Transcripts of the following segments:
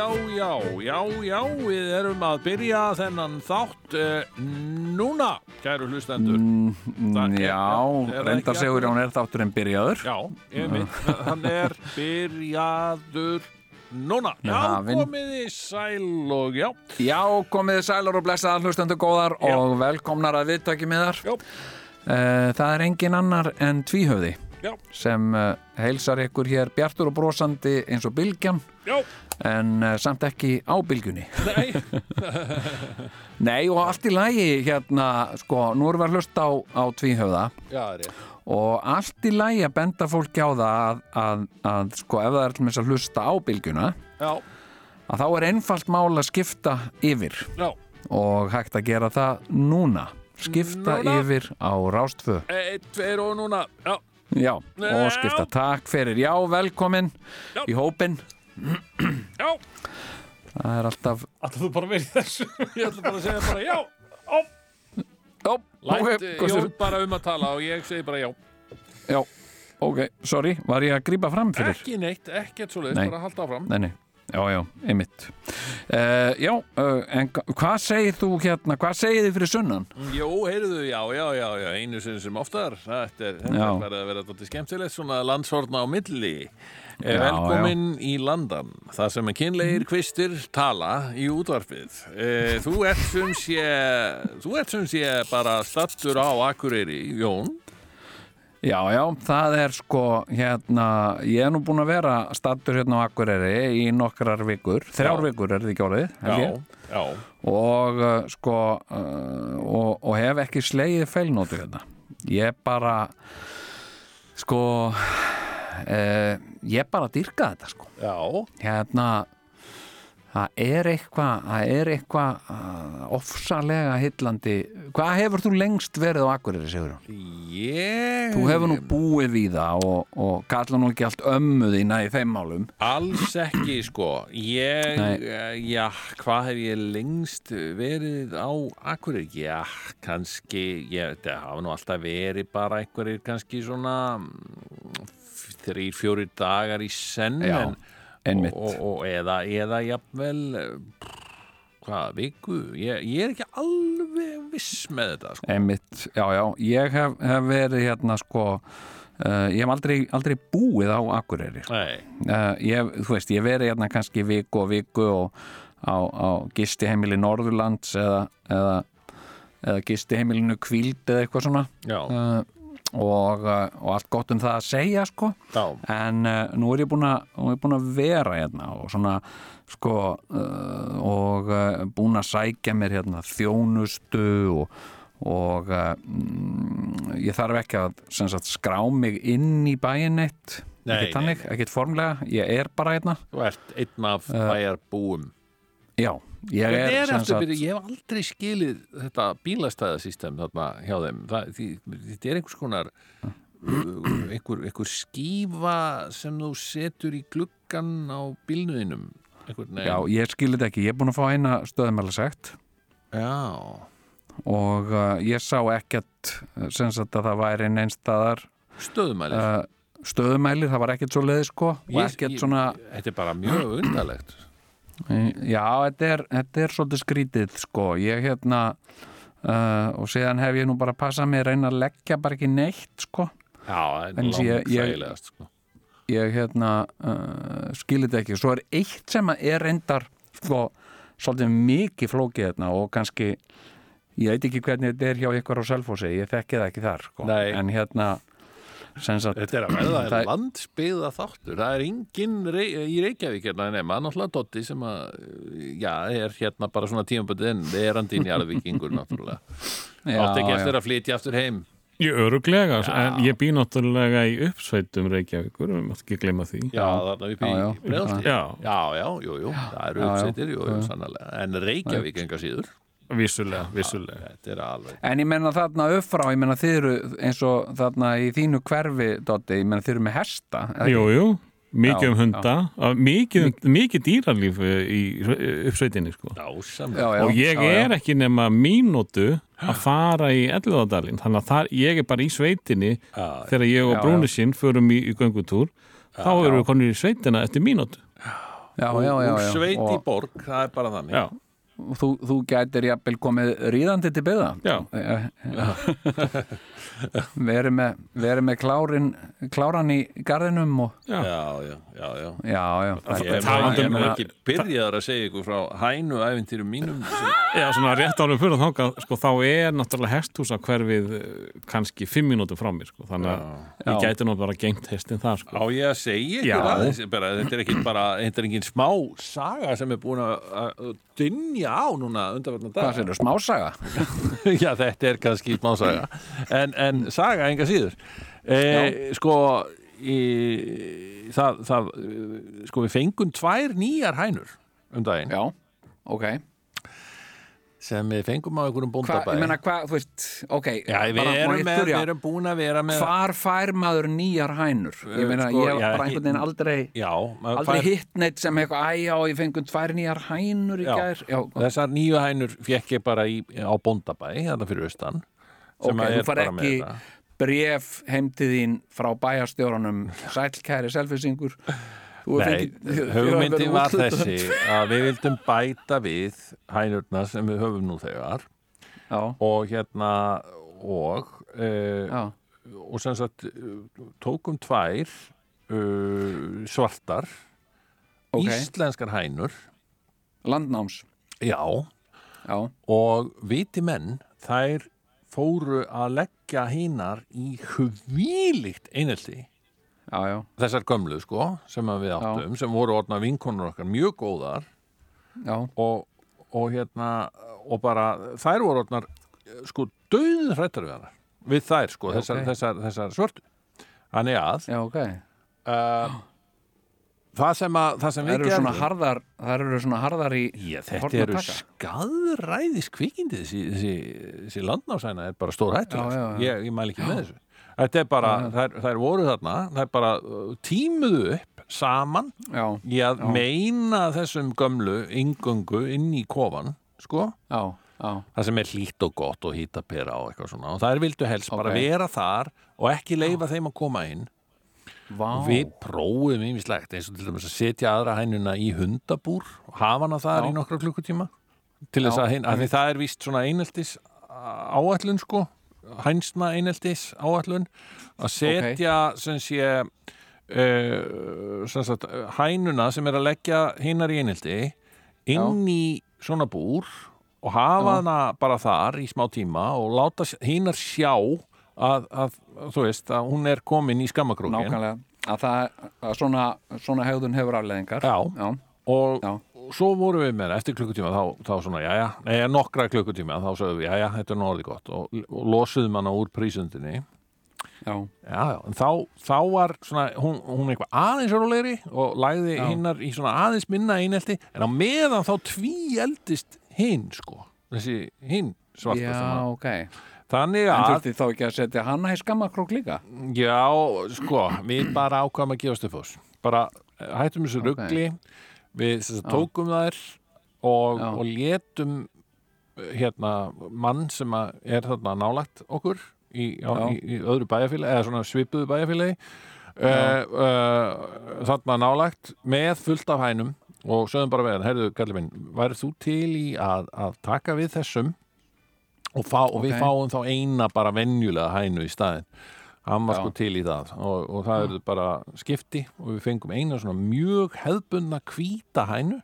Já, já, já, já, við erum að byrja þennan þátt uh, núna, kæru hlustendur. Það er- Já, reyndar segur hún er þátturinn byrjaður Já, ég mynd, hann er byrjaður núna. Já, komiði sæl og já. Já, komiði sælar og blessaðar hlustendur góðar Já. og velkomnar að viðtaki miðar Já. Það er engin annar en tvíhöfði Já, sem uh, heilsar ykkur hér bjartur og brosandi eins og bylgjan. Já, en uh, samt ekki á bylgjunni. Nei, Nei og allt í lagi hérna, sko, nú erum við að hlusta á, á tvíhöfða. Já, og allt í lagi að benda fólki á það að, að, að sko, ef það er með að hlusta á bylgjuna Já, að þá er einfalt mál að skipta yfir. Já, og hægt að gera það núna. Skipta Núna? yfir á rástfö eitt, tveir og núna, já, já, og skipta takk fyrir já, velkomin Já. í hópin já. það er alltaf Ætlaðu þú bara verið þessu? Ég ætla bara að segja bara já, ó, lætt ok, okay, Jón bara um að tala og ég segi bara já. já, ok, sorry var ég að grípa fram fyrir Ekki neitt, ekkert svo leiðis, Nei. bara halda áfram. nei, nei, já, já, einmitt. Uh, já, uh, en hva- hvað segir þú hérna, hvað segir þið fyrir sunnan? Jó, heyrðu, já, já, já, já, einu sinni sem oftar. Þetta er, Já. að vera þetta skemmtilegt svona landshorna á milli. Já, Já, Velkomin í landan Það sem er kynlegir kvistir tala í útvarpið. E, Þú ert sem sé Þú ert sem sé bara stattur á Akureyri, Jón Já, já, það er sko hérna, ég er nú búin að vera stattur hérna á Akureyri í nokkrar vikur, þrjár Já. vikur er þið ekki held Já, já, og uh, sko uh, og, og hef ekki slegið feilnótu hérna. Ég bara sko uh, ég bara dýrka þetta sko. já Hérna það er eitthvað það er eitthvað uh, ofsalega hillandi. Hvað hefur þú lengst verið á Akureyri, Sigurjón? Ég Þú hefur nú búið í það og, og kalla nú ekki allt ömmu þína í þeim málum. Alls ekki, sko Ég, já, hvað hef ég lengst verið á Akureyri? Já, kannski ég, það hafa nú alltaf verið bara einhverjir kannski svona mm, þrýr, fjórir dagar í senn en. Og, og, og eða, eða jafnvel eh, hvað, viku? Ég, ég er ekki alveg viss með þetta, sko. Einmitt, já, já, ég hef, hef verið hérna sko, uh, ég hef aldrei, aldrei búið á Akureyri. Nei, Uh, ég, þú veist, ég hef verið hérna kannski viku og viku og á, á gistiheimili Norðurlands eða, eða, eða gistiheimilinu Kvíld eða eitthvað svona. Já, uh, og, uh, og allt gott um það að segja sko. já. En uh, nú er ég búin að, er vera hérna og svona sko uh, og uh, búin að sækja mér hérna þjónustu og, og mm, ég þarf ekki að sagt, skrá mig inn í Nei, ekkert þannig, ekkert formlega, ég er bara hérna. Þú ert einn af bæjarbúum. já, ég er aftur byrju, ég hef aldrei skilið þetta bílastæðasystem þarna hjá þeim. Það, því, þetta er einhvers konar uh, einhver, einhver skífa sem þú setur í gluggan á bílnuðinum. Já, ég skilir þetta ekki, ég er búin að fá eina stöðumæla sagt Já, og uh, ég sá ekkert uh, sem sagt að það væri neinstaðar stöðumælir. uh, stöðumælir, það var ekkert svo leið sko og Ég- ekkert svona Þetta er bara mjög undalegt. Já, þetta er, þetta er svolítið skrítið sko, ég hérna uh, og síðan hef ég nú bara passað mig að reyna að leggja bara ekki neitt sko Já, það er langt þægilegast. Sko. ég hérna uh, skilir þetta ekki, svo er eitt sem er reyndar sko, svolítið mikið flókið hérna og kannski ég veit ekki hvernig þetta er hjá ykkur á Selfossi, ég þekki það ekki þar sko. Nei. en hérna Þetta er að verða Það- landsbyggða þáttur. Það er enginn rey, í Reykjavík hérna nema, náttúrulega Dotti sem að, já, er hérna bara svona tímaböndið en verandi í njarðvíkingur náttúrulega. já, Átti ekki já. eftir að flytja aftur heim. Ég öruglega, en ég bý náttúrulega í uppsveitum Reykjavíkur, við mátt ekki gleyma því. Já, þarna upp í Já, já. Já, Já, já, jú, jú, það eru Já, já. uppsettir, jú, jú, sannlega. En Reykjavík enga síður. Vissulega, vissulega. Alveg. En ég menna þarna upp frá, ég menna þið eru eins og þarna í þínu hverfi, Dotti, ég menna þið eru með hesta. eða ekki? Jú, jú, mikið Já, um hunda, já. mikið, mikið dýralíf eh, í uppsveitinni, sko. Já, og ég já, já. er ekki nema mínútu að fara í Elluðadalinn þannig að þar, ég er bara í sveitinni Já, þegar ég og Brúnisinn förum í, í göngutúr þá erum við konir í sveitina eftir mínútu Já, já, já, já. Úr sveit í Og- borg, það er bara þannig. Já, þú, þú gætir jafnvel komið ríðandi til byggða. Já, verið með, verið með klárin, kláran í garðinum og já. Já, já, já, já. það- er um- ekki byrjaðar að segja ykkur frá hænu æfintýrum mínum. Já svona rétt árum fyrir þangað sko, þá er náttúrulega hesthúsa hverfið eh, kannski fimm mínútur frá mér sko, þannig að ég gæti nú bara gengt hestin þar á sko. ég að segja ykkur bara, þetta er ekki bara, þetta er engin smá saga sem er búin að að dynja á núna undanverðna dag hvað sér, smásaga Já, þetta er kannski smá saga en, en saga enga síður. E, sko í, það, það eh, sko við fengum tvær nýjar hænur um daginn. Já, ok. Sem við fengum á einhverjum Hva, bóndabæ. ég meina hvað, þú veist, ok Já, við bara erum, með, við erum búin að vera með hvar fær maður nýjar hænur? Ég meina, Sko, ég hef bara einhvern veginn aldrei Já, aldrei fær- hitt neitt sem eitthvað, æjá, ég fengum tvær nýjar hænur í Já. gær. Já, Þessar nýju hænur fekk ég bara í, á bóndabæ, þetta fyrir austan sem ok, að þú er far bara með ekki þetta. bref heimtið þín frá bæjarstjóranum. Sælkæri selfisingur Þú Nei, verið var þessi að við vildum bæta við hænurna sem við höfum nú þegar. Já, og hérna og já, og sem sagt tókum tvær uh, svartar ok, íslenskar hænur. Landnáms. Já, já, og viti menn þær fóru að leggja hinar í hvílíkt einelti. Já, já, þessar gömlu sko sem við áttum, sem voru orðna vinkonur okkar mjög góðar. Já, og, og hérna og bara þær voru orðnar sko döð hrættar við hana. Við þær sko, Já, þessar, þessar, þessar svörtu. Þannig að já, ok. uh, það sem að það sem Það við gerðum harðar það eru svona harðar í Já, þetta að eru skadræðis kvikindi þessi, þessi, þessi landnásæna er bara stór Já, já, já. Ég, ég mæli ekki með þessu. Þetta er bara, þær, þær voru þarna þær bara uh, tímuðu upp saman já, í að meina þessum gömlu ingöngu inn í kofan sko, já, já, það sem er hlýtt og gott og hýta pera og eitthvað svona. Og þær vildu helst bara Ok. vera þar og ekki leifa þeim að koma inn vá við prófum ýmislegt eins og til dæmis að setja aðra hænuna í hundabúr og hafa hana þar Já. í nokkra klukkutíma til þess Já, að, að því það er víst svona eineltis áætlun sko hænsna eineltis áætlun að setja sem sé uh, sem sagt, hænuna sem er að leggja hinnar í einelti inn í svona búr og hafa Já. hana bara þar í smá tíma og láta hinnar sjá að, að þú veist að hún er komin í skammakrókin nákvæmlega. Að það, að svona, svona hegðun hefur afleðingar Já. já, og Já. svo vorum við með eftir klukkutíma þá, þá svona, jæja, nei, nokkra klukkutíma þá sögum við, jæja, þetta er nú orðið gott. Og, og losuðum hana úr prísundinni. Já, já, já, en þá, þá var svona, hún, hún eitthvað aðeins rólegri og Já. hinnar í svona aðeins minna einelti, en á meðan þá tví eldist hinn, sko. Þessi hinn svarta já, að- ok þannig en að, þurfti þá ekki að setja hana í skammakrók líka? Já, sko við bara ákvæm að gefast upp fós bara eh, hættum þessu Ok. ruggli við sagt, tókum þær og, og létum eh, hérna mann sem er þarna nálagt okkur í, á, í, í öðru bæjarfélagi eða svona svipuðu bæjarfélagi uh, uh, þarna nálagt með fullt af hænum. Og sögðum bara við hann, heyrðu, Galli minn, værið þú til í að, að taka við þessum og, fá, og við Ok. fáum þá eina bara venjulega hænu í staðinn. Hann var Já. sko til í það. Og, og það eru bara skipti og við fengum eina svona mjög hefðbundna hvíta hænu.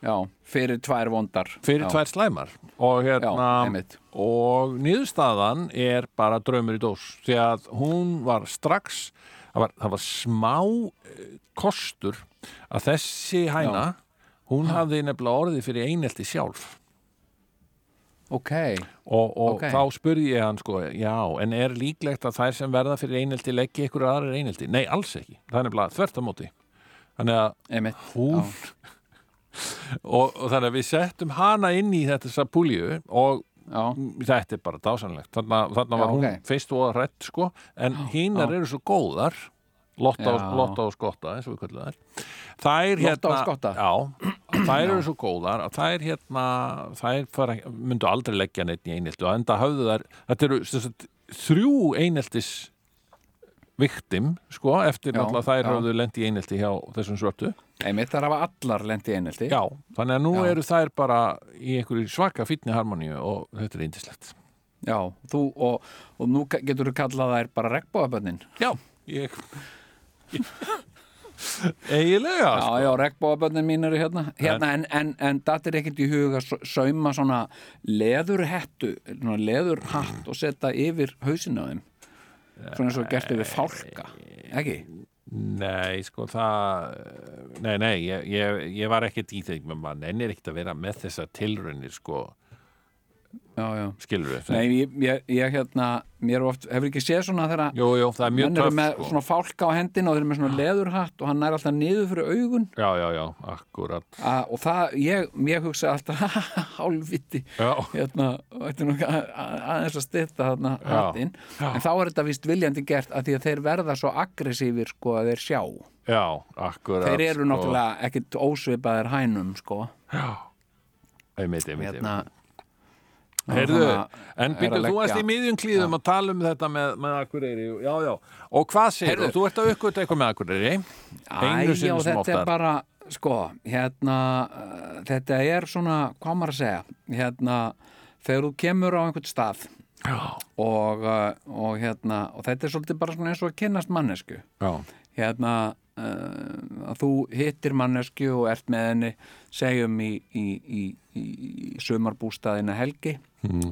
Já, fyrir tvær vondar. Fyrir já. tvær slæmar. Og já, hérna og niðurstaðan er bara draumur í dós. Því að hún var strax það var, það var smá eh, kostur að þessi hæna hún hafði nefnilega orðið fyrir einelti sjálf ok, og, og Ok. þá spurði ég hann sko, já, en er líklegt að þær sem verða fyrir einelti leggja ykkur aðrar einelti? Nei, alls ekki, það er nefnilega þvert á móti. Þannig að einmitt hún og, og þannig að við settum hana inn í þetta sapúlju og já, þetta er bara dásanlegt þarna, þarna var Já, hún ok. fyrst og að rætt sko en hínar eru svo góðar Lotta og. Lotta og Skotta, eins og við kallum þær Lotta og Skotta? Já, þær eru svo góðar að þær hérna, þær fara, myndu aldrei leggja neitt í einelti og enda höfðu þær, þetta eru sagt, þrjú eineltis viktim, sko, eftir Já, náttúrulega þær já. höfðu lendi í einelti hjá þessum svörtu. einmitt þar hafa allar lendi einelti Já, þannig að nú Já. eru þær bara í einhverju svaka fínni harmoníu og þetta er eindislegt. Já, þú, og, og nú getur þú kallað þær bara regnbóðabönnin Já, ég... Eiginlega, Já, sko. já, regnbóðabönnin mín eru hérna, hérna en, en, en datir ekkert í huga að sauma svona leðurhettu svona leðurhatt og setja yfir hausinn á þeim svona og gert yfir fálka ekki? Nei, sko, það Nei, nei, ég, ég, ég var ekkert í þeim menn maður ennir ekkert að vera með þessar tilraunir, sko, skilur við Nei, ég, ég, ég hérna, mér er oft, hefur ekki séð svona þegar Jú, jú, það er mjög menn eru töff, með sko. svona fálka á hendina og þeir eru með svona leðurhatt og hann er alltaf niður fyrir augun. Já, já, já, akkurat. A, og það, ég, ég hugsa alltaf hálfviti. Hérna, ætti nú að- að- aðeins að styrta þarna Já. hattinn. En þá er þetta vist viljandi gert að því að þeir verða svo aggressífir sko að þeir sjá. Já, akkurat þeir eru sko. náttúrulega ekkit ósvipaðir hænum sko. Já, einmitt, einmitt, hérna einmitt Heyrðu, en að þú varst í miðjum klíðum að tala um þetta með, með Akureyri. Já, já, og hvað segir þú? Þú ert að uppgöta eitthvað með Akureyri. Æ, já, þetta er bara sko, hérna uh, þetta er svona, hvað maður að segja? Hérna, þegar þú kemur á einhvern stað og, uh, og hérna, og þetta er svolítið bara svona eins og að kynnast mannesku já, hérna að þú hittir mannesku og ert með henni segjum í, í, í, í, sumarbústaðina helgi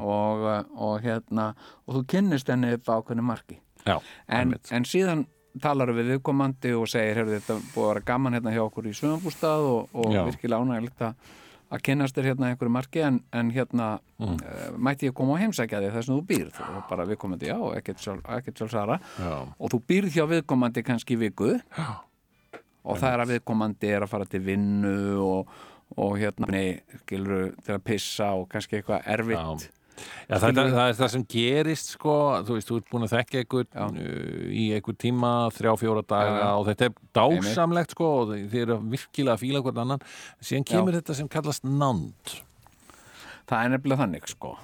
og, uh, og hérna og þú kynnist henni upp á ákveðinu marki. Já en, en síðan talar við viðkomandi og segir heyrðu þetta búið að vera gaman hérna hjá okkur í sumarbústað og, og virkilega ánægilegt að að kynnast þér hérna einhverju marki en, en hérna Mm. uh, mætti ég koma og heimsækja þig þess að þú býrð? Og bara viðkomandi, já, ekkert sjálf, ekkert sjálf og þú býrð hjá viðkomandi kannski í viku. Já, og það er að viðkomandi er að fara til vinnu og, og hérna nei, skilur til að pissa og kannski eitthvað erfitt. Já. Já, það, það, það er það sem gerist sko, þú veist, þú ert búin að þekka einhvern Já. uh, í einhver tíma, þrjá, fjóra daga Já, já. og þetta er dásamlegt sko og þið eru virkilega að fíla hvern annan. Síðan kemur þetta sem kallast nánd. Það er nefnilega þannig sko.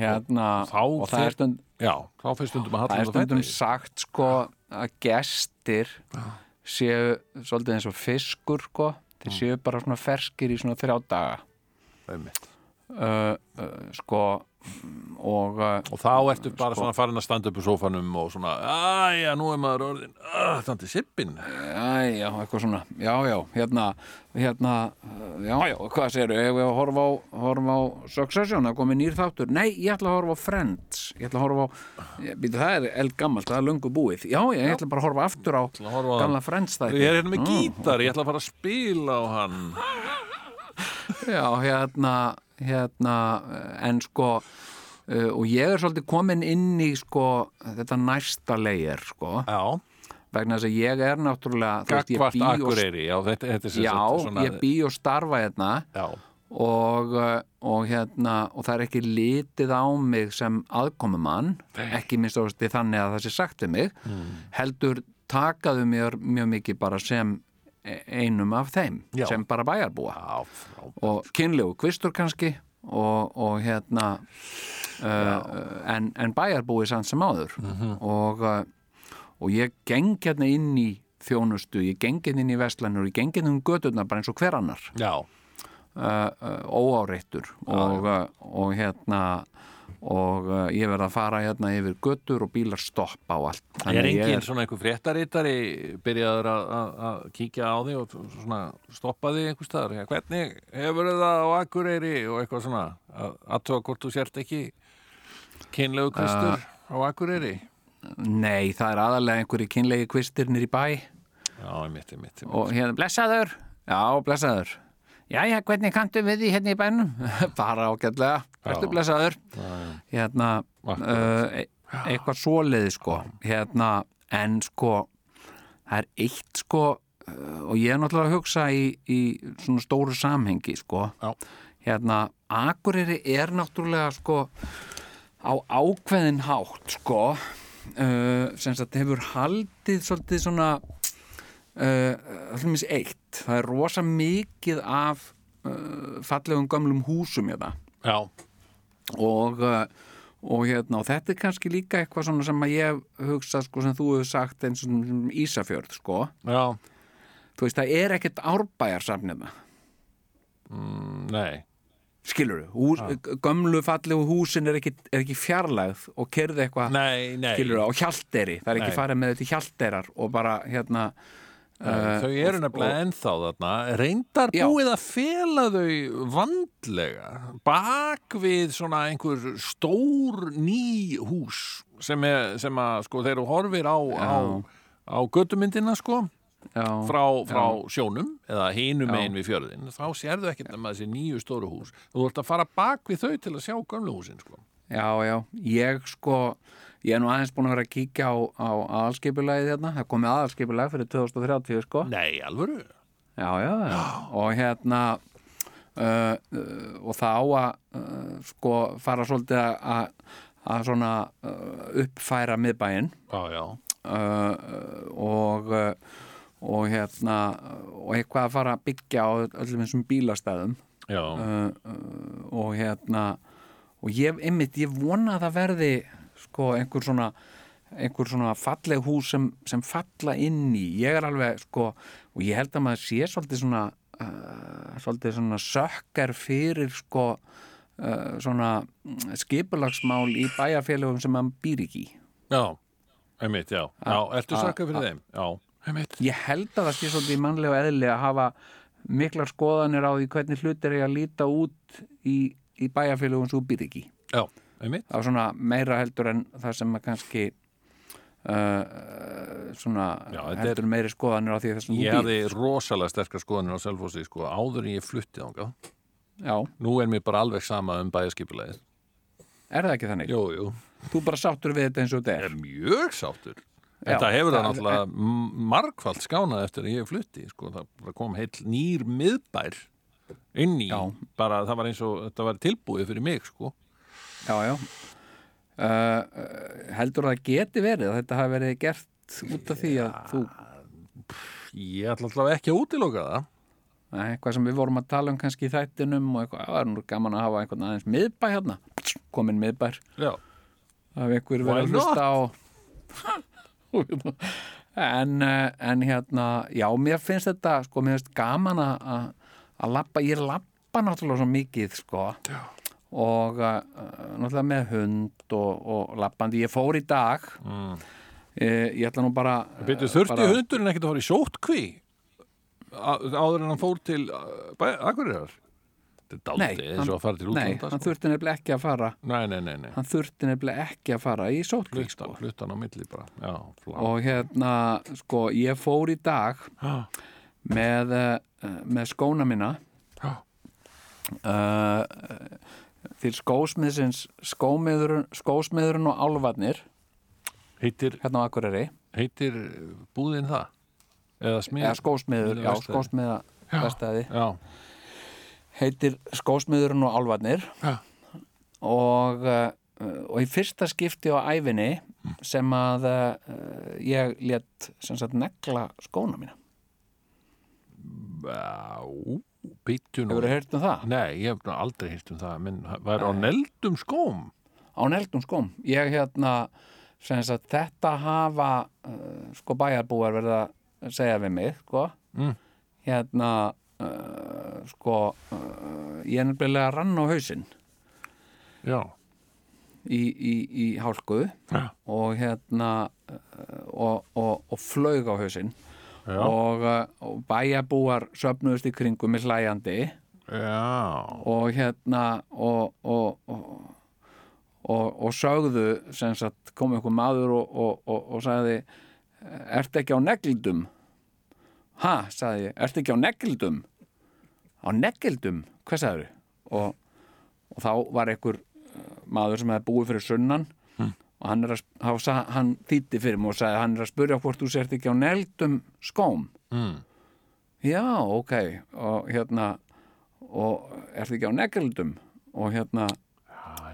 Hérna, Þá og það er stund Já, þá fyrir stundum að það er halla stundum sagt sko að gestir séu svolítið eins og fiskur sko. Þeir séu bara svona ferskir í svona þrjá daga. Uh, uh, sko mm, og uh, Og þá ertu bara svona farin að standa upp í sófanum og svona, æja, nú er maður orðin þannig sippin Æ, já, eitthvað svona, já, já, hérna, hérna, já, já, hvað segirðu, ef við að horfa á, horfa á Succession, það komið nýr þáttur, nei, ég ætla að horfa á Friends, ég ætla að horfa á, ég, býtu, það er eldgammalt, það er löngu búið, já, já, ég ætla bara að horfa aftur á horfa á- gamla Friends þætti. Ég er hérna með gítar, ég ætla að fara að spila á hann Já, hérna, hérna, en sko, uh, og ég er svolítið komin inn í, sko, þetta næsta leir, sko, Já, vegna þess að ég er náttúrulega, gagvart akureyri Já, þetta, þetta er sem já, svona ég bý og starfa hérna, Já, og, uh, og hérna og það er ekki litið á mig sem aðkomumann, ekki minnst ástu þannig að það sé sagt við mig Mm. heldur takaðu mér mjög mikið bara sem einum af þeim, Já. sem bara bæjarbúa. Já, og kynlegu kvistur kannski og, og hérna uh, en, en bæjarbúi sann sem áður. Mhm. og, uh, og ég geng hérna inn í þjónustu, ég geng hérna inn í vestlænur, ég geng hérna um gödurnar bara eins og hver annar. Uh, uh, óáreittur. Og, uh, og hérna og uh, ég verð að fara hérna yfir göttur og bílar stoppa og allt. Er Þannig að ég engin svona einhver fréttaritari byrjaður að- kíkja á því og svona stoppa því einhver staðar? Hvernig hefur það á Akureyri og eitthvað svona? Að aðtóa hvort þú sért ekki kynlegu kvistur á Akureyri? Nei, það er aðalega einhverju kynlegi kvistirnir í bæ. Já, einmitt, einmitt, einmitt. og hérna, blessaður. Já, blessaður Jæja, hvernig kanntu við því hérna í bænum? Bara ágætlega, ertu blessaður. Hérna uh, eitthvað svoleiði sko. Hérna, en sko það er eitt sko uh, og ég er náttúrulega að hugsa í, í svona stóru samhengi sko. Já. hérna, Akureyri er náttúrulega sko á ákveðin hátt sko. Uh, sem sagt hefur haldið svolítið svona uh, allmis eitt það er rosa mikið af uh, fallegum gömlum húsum hérna. Já, og, uh, og, hérna, og þetta er kannski líka eitthvað sem ég hugsa sko, sem þú hefur sagt eins og sem Ísafjörð sko. þú veist það er ekkert árbæjarsafnina mm, nei. Skilur þú, gömlu fallegu húsin er ekki, er ekki fjarlægð og kerði eitthvað skilur þú, á hjalderi, það er ekki Nei. farið með þetta í hjalderar og bara hérna Þau eru nefnilega ennþá þarna reyndar Já. búið að fela þau vandlega bak við svona einhver stór ný hús sem, er, sem að sko þeir eru horfir á, á, á göttumyndina sko já, frá, frá sjónum eða hinum Já. megin við fjörðin þá sérðu ekkert nema þessi nýju stóru hús þú ert að fara bak við þau til að sjá gömlu húsin sko. já, já, ég sko ég er nú aðeins búin að vera að kíkja á, á aðalskipulagið hérna, það komið aðalskipulag fyrir 2030 sko. Nei, alvöru? Já, já, já. og hérna uh, uh, og það á að uh, sko fara svolítið að- að svona uh, uppfæra miðbæinn. Já, uh, og uh, og hérna og eitthvað að fara að byggja á öllum þessum bílastæðum. Uh, uh, og hérna og ég, einmitt, ég vona að það verði sko einhver svona einhver svona falleg hús sem, sem falla inn í, ég er alveg sko, og ég held að maður sé svolítið svona uh, svolítið svona sökkar fyrir sko uh, svona skipulagsmál í bæjarfélögum sem maður býr ekki Já, einmitt, já. Já, ertu sakka fyrir þeim? Já, einmitt. ég held að það sé svolítið mannlega eðli að hafa miklar skoðanir á því hvernig hlutir er að líta út í, í bæjarfélögum sem þú býr ekki. Já, var svona meira heldur en það sem að kannski uh, svona Já, þetta er- heldur meiri skoðanir á því þessum Ég hafði rosalega sterkar skoðanir á Selfossi sko, áður en ég flutti. Já, Nú er mér bara alveg sama um bæjaskipulegið. er það ekki þannig? Jú, jú. Þú bara sáttur við þetta eins og þetta er mjög sáttur. Þetta hefur það náttúrulega m- margfald skánað eftir að ég flutti. Sko. Það kom heill nýr miðbær inn í. Bara það var eins og þetta var tilbúið fyrir mig. Sko. Já, já uh, Heldur það geti verið að þetta hafi verið gert út af því að þú Ég ætla alltaf ekki að útiloka það. Nei, eitthvað sem við vorum að tala um kannski í þættinum og eitthvað, það er nú gaman að hafa einhvern aðeins miðbæ hérna, komin miðbær Já. að við ykkur Why verið að hlusta á en, eh, en hérna já, mér finnst þetta, sko, mér finnst gaman að- að lappa, ég lappa náttúrulega svo mikið, sko já. Og uh, náttúrulega með hund og, og lappandi, ég fór í dag mm. ég, ég ætla nú bara Byrju, þurfti bara- hundurinn ekkert að fara í sótkví áður en hann fór til Akureyrar? Þetta er Nei, fara til nei, útlanda. hann sko. þurfti nefnilega ekki að fara Nei, nei, nei, nei. hann þurfti nefnilega ekki að fara í sótkví sko. fluttan á milli bara. Já, og hérna, sko, ég fór í dag Já. með, með skóna mína Já. uh, til skósmiðsins skósmiðurinn, og álvarnir Heitir, hérna á Akureyri. heitir búðin það? Eða smið? eða skósmiður, já, skósmiða verstaði, Já, heitir skósmiðurinn og álvarnir Já. og uh, og í fyrsta skipti á æfinni sem að uh, ég sem sagt negla skóna mína. Já, býttu nú. hefur þú heyrt um það? Nei, ég hef aldrei hýrt um það, menn væri á neldum skóm. á neldum skóm ég hérna sem sagt, þetta hafa uh, sko bæjarbúar verið að segja við mig sko Mm. hérna uh, sko uh, ég er nefnilega rann á hausinn Já. í, í, í hálku Já. og hérna uh, og, og, og flög á hausinn. Og, uh, og bæjarbúar söfnuðust í kringum með hlæjandi. Já. og hérna og, og, og, og, og sögðu sem sagt kom einhver maður og, og, og, og sagði ertu ekki á neglindum ha, sagði ég, ertu ekki á neglindum á neggildum, hvað sagður og, og þá var einhver uh, maður sem hefði búið fyrir sunnan og hann, hann þýtti fyrir mig og sagði hann er að spurja hvort þú sért ekki á neldum skóm. Mm. já, ok. Og hérna og ertu ekki á negludum og hérna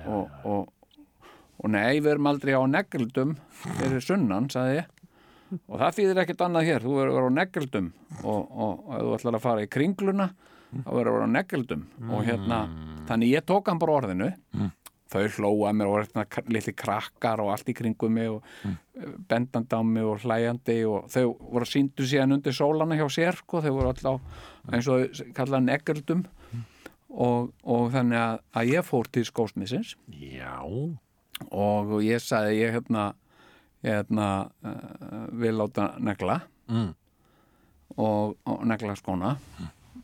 og, og, og nei, við erum aldrei á negludum fyrir sunnan, sagði ég. Og það þýðir ekkert annað hér. Þú verður á negludum og, og, og þú ætlar að fara í kringluna þá verður vera á negludum og hérna, þannig ég tók hann bara orðinu þau hlóa mér og hérna litli krakkar og allt í kringum mig og mm. bendandi á mig og hlæjandi og þau voru síndu síðan undir sólana hjá sér sko, þau voru alltaf eins og þau kallaða negludum og, og þannig að, að ég fór til skósmissins Já, og ég sagði ég hérna, ég hérna uh, vil láta negla. Mm. og, og negla skóna.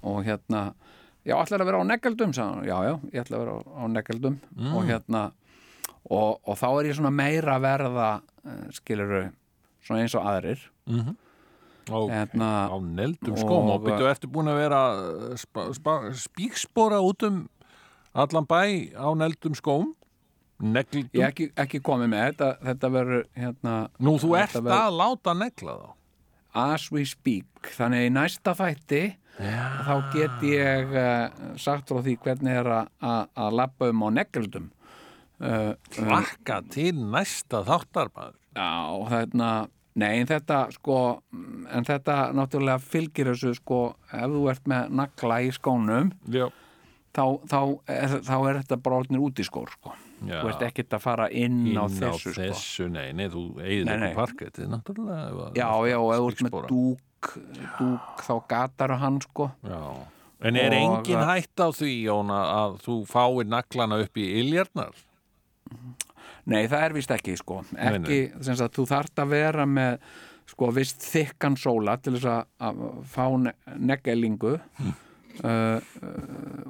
Og hérna já, ætlar að vera á hann, já, já, ég ætla að vera á, á negeldum og hérna og, og þá er ég svona meira að verða uh, skiluru, svona eins og aðrir. Og Hérna, á neldum skóm og og- byrju eftir búin að vera spa, spíkspora út um allan bæ á neldum skóm? Neglum ég ekki, ekki komið með þetta, þetta verður hérna Nú, þú ert að láta negla þá? As we speak. Þannig í næsta fætti Já, þá get ég uh, sagt frá því hvernig er að- labba um á negeldum uh, uh, Laka til næsta þáttarmaður Já, þarna, nei, en þetta sko, en þetta náttúrulega fylgir þessu sko, ef þú ert með nagla í skónum, þá, þá, er, þá er þetta bara orðnir út í skór, sko. Þú ert ekkert að fara inn, inn á þessu, sko. þessu nei, nei, þú Nei, nei. ekki parkettið náttúrulega ef að- Já, já, ef þú ert með dúk, dúk, þá gatar hann, sko. Já. En er engin hætt á því, Jóna, að þú fáir naglana upp í iljarnar? Nei, það er vist ekki, sko. Nei, Ekki, sem sagt, þú þarft að vera með, sko, vist þykkan sóla til þess að- að fá ne neggelingu uh, uh,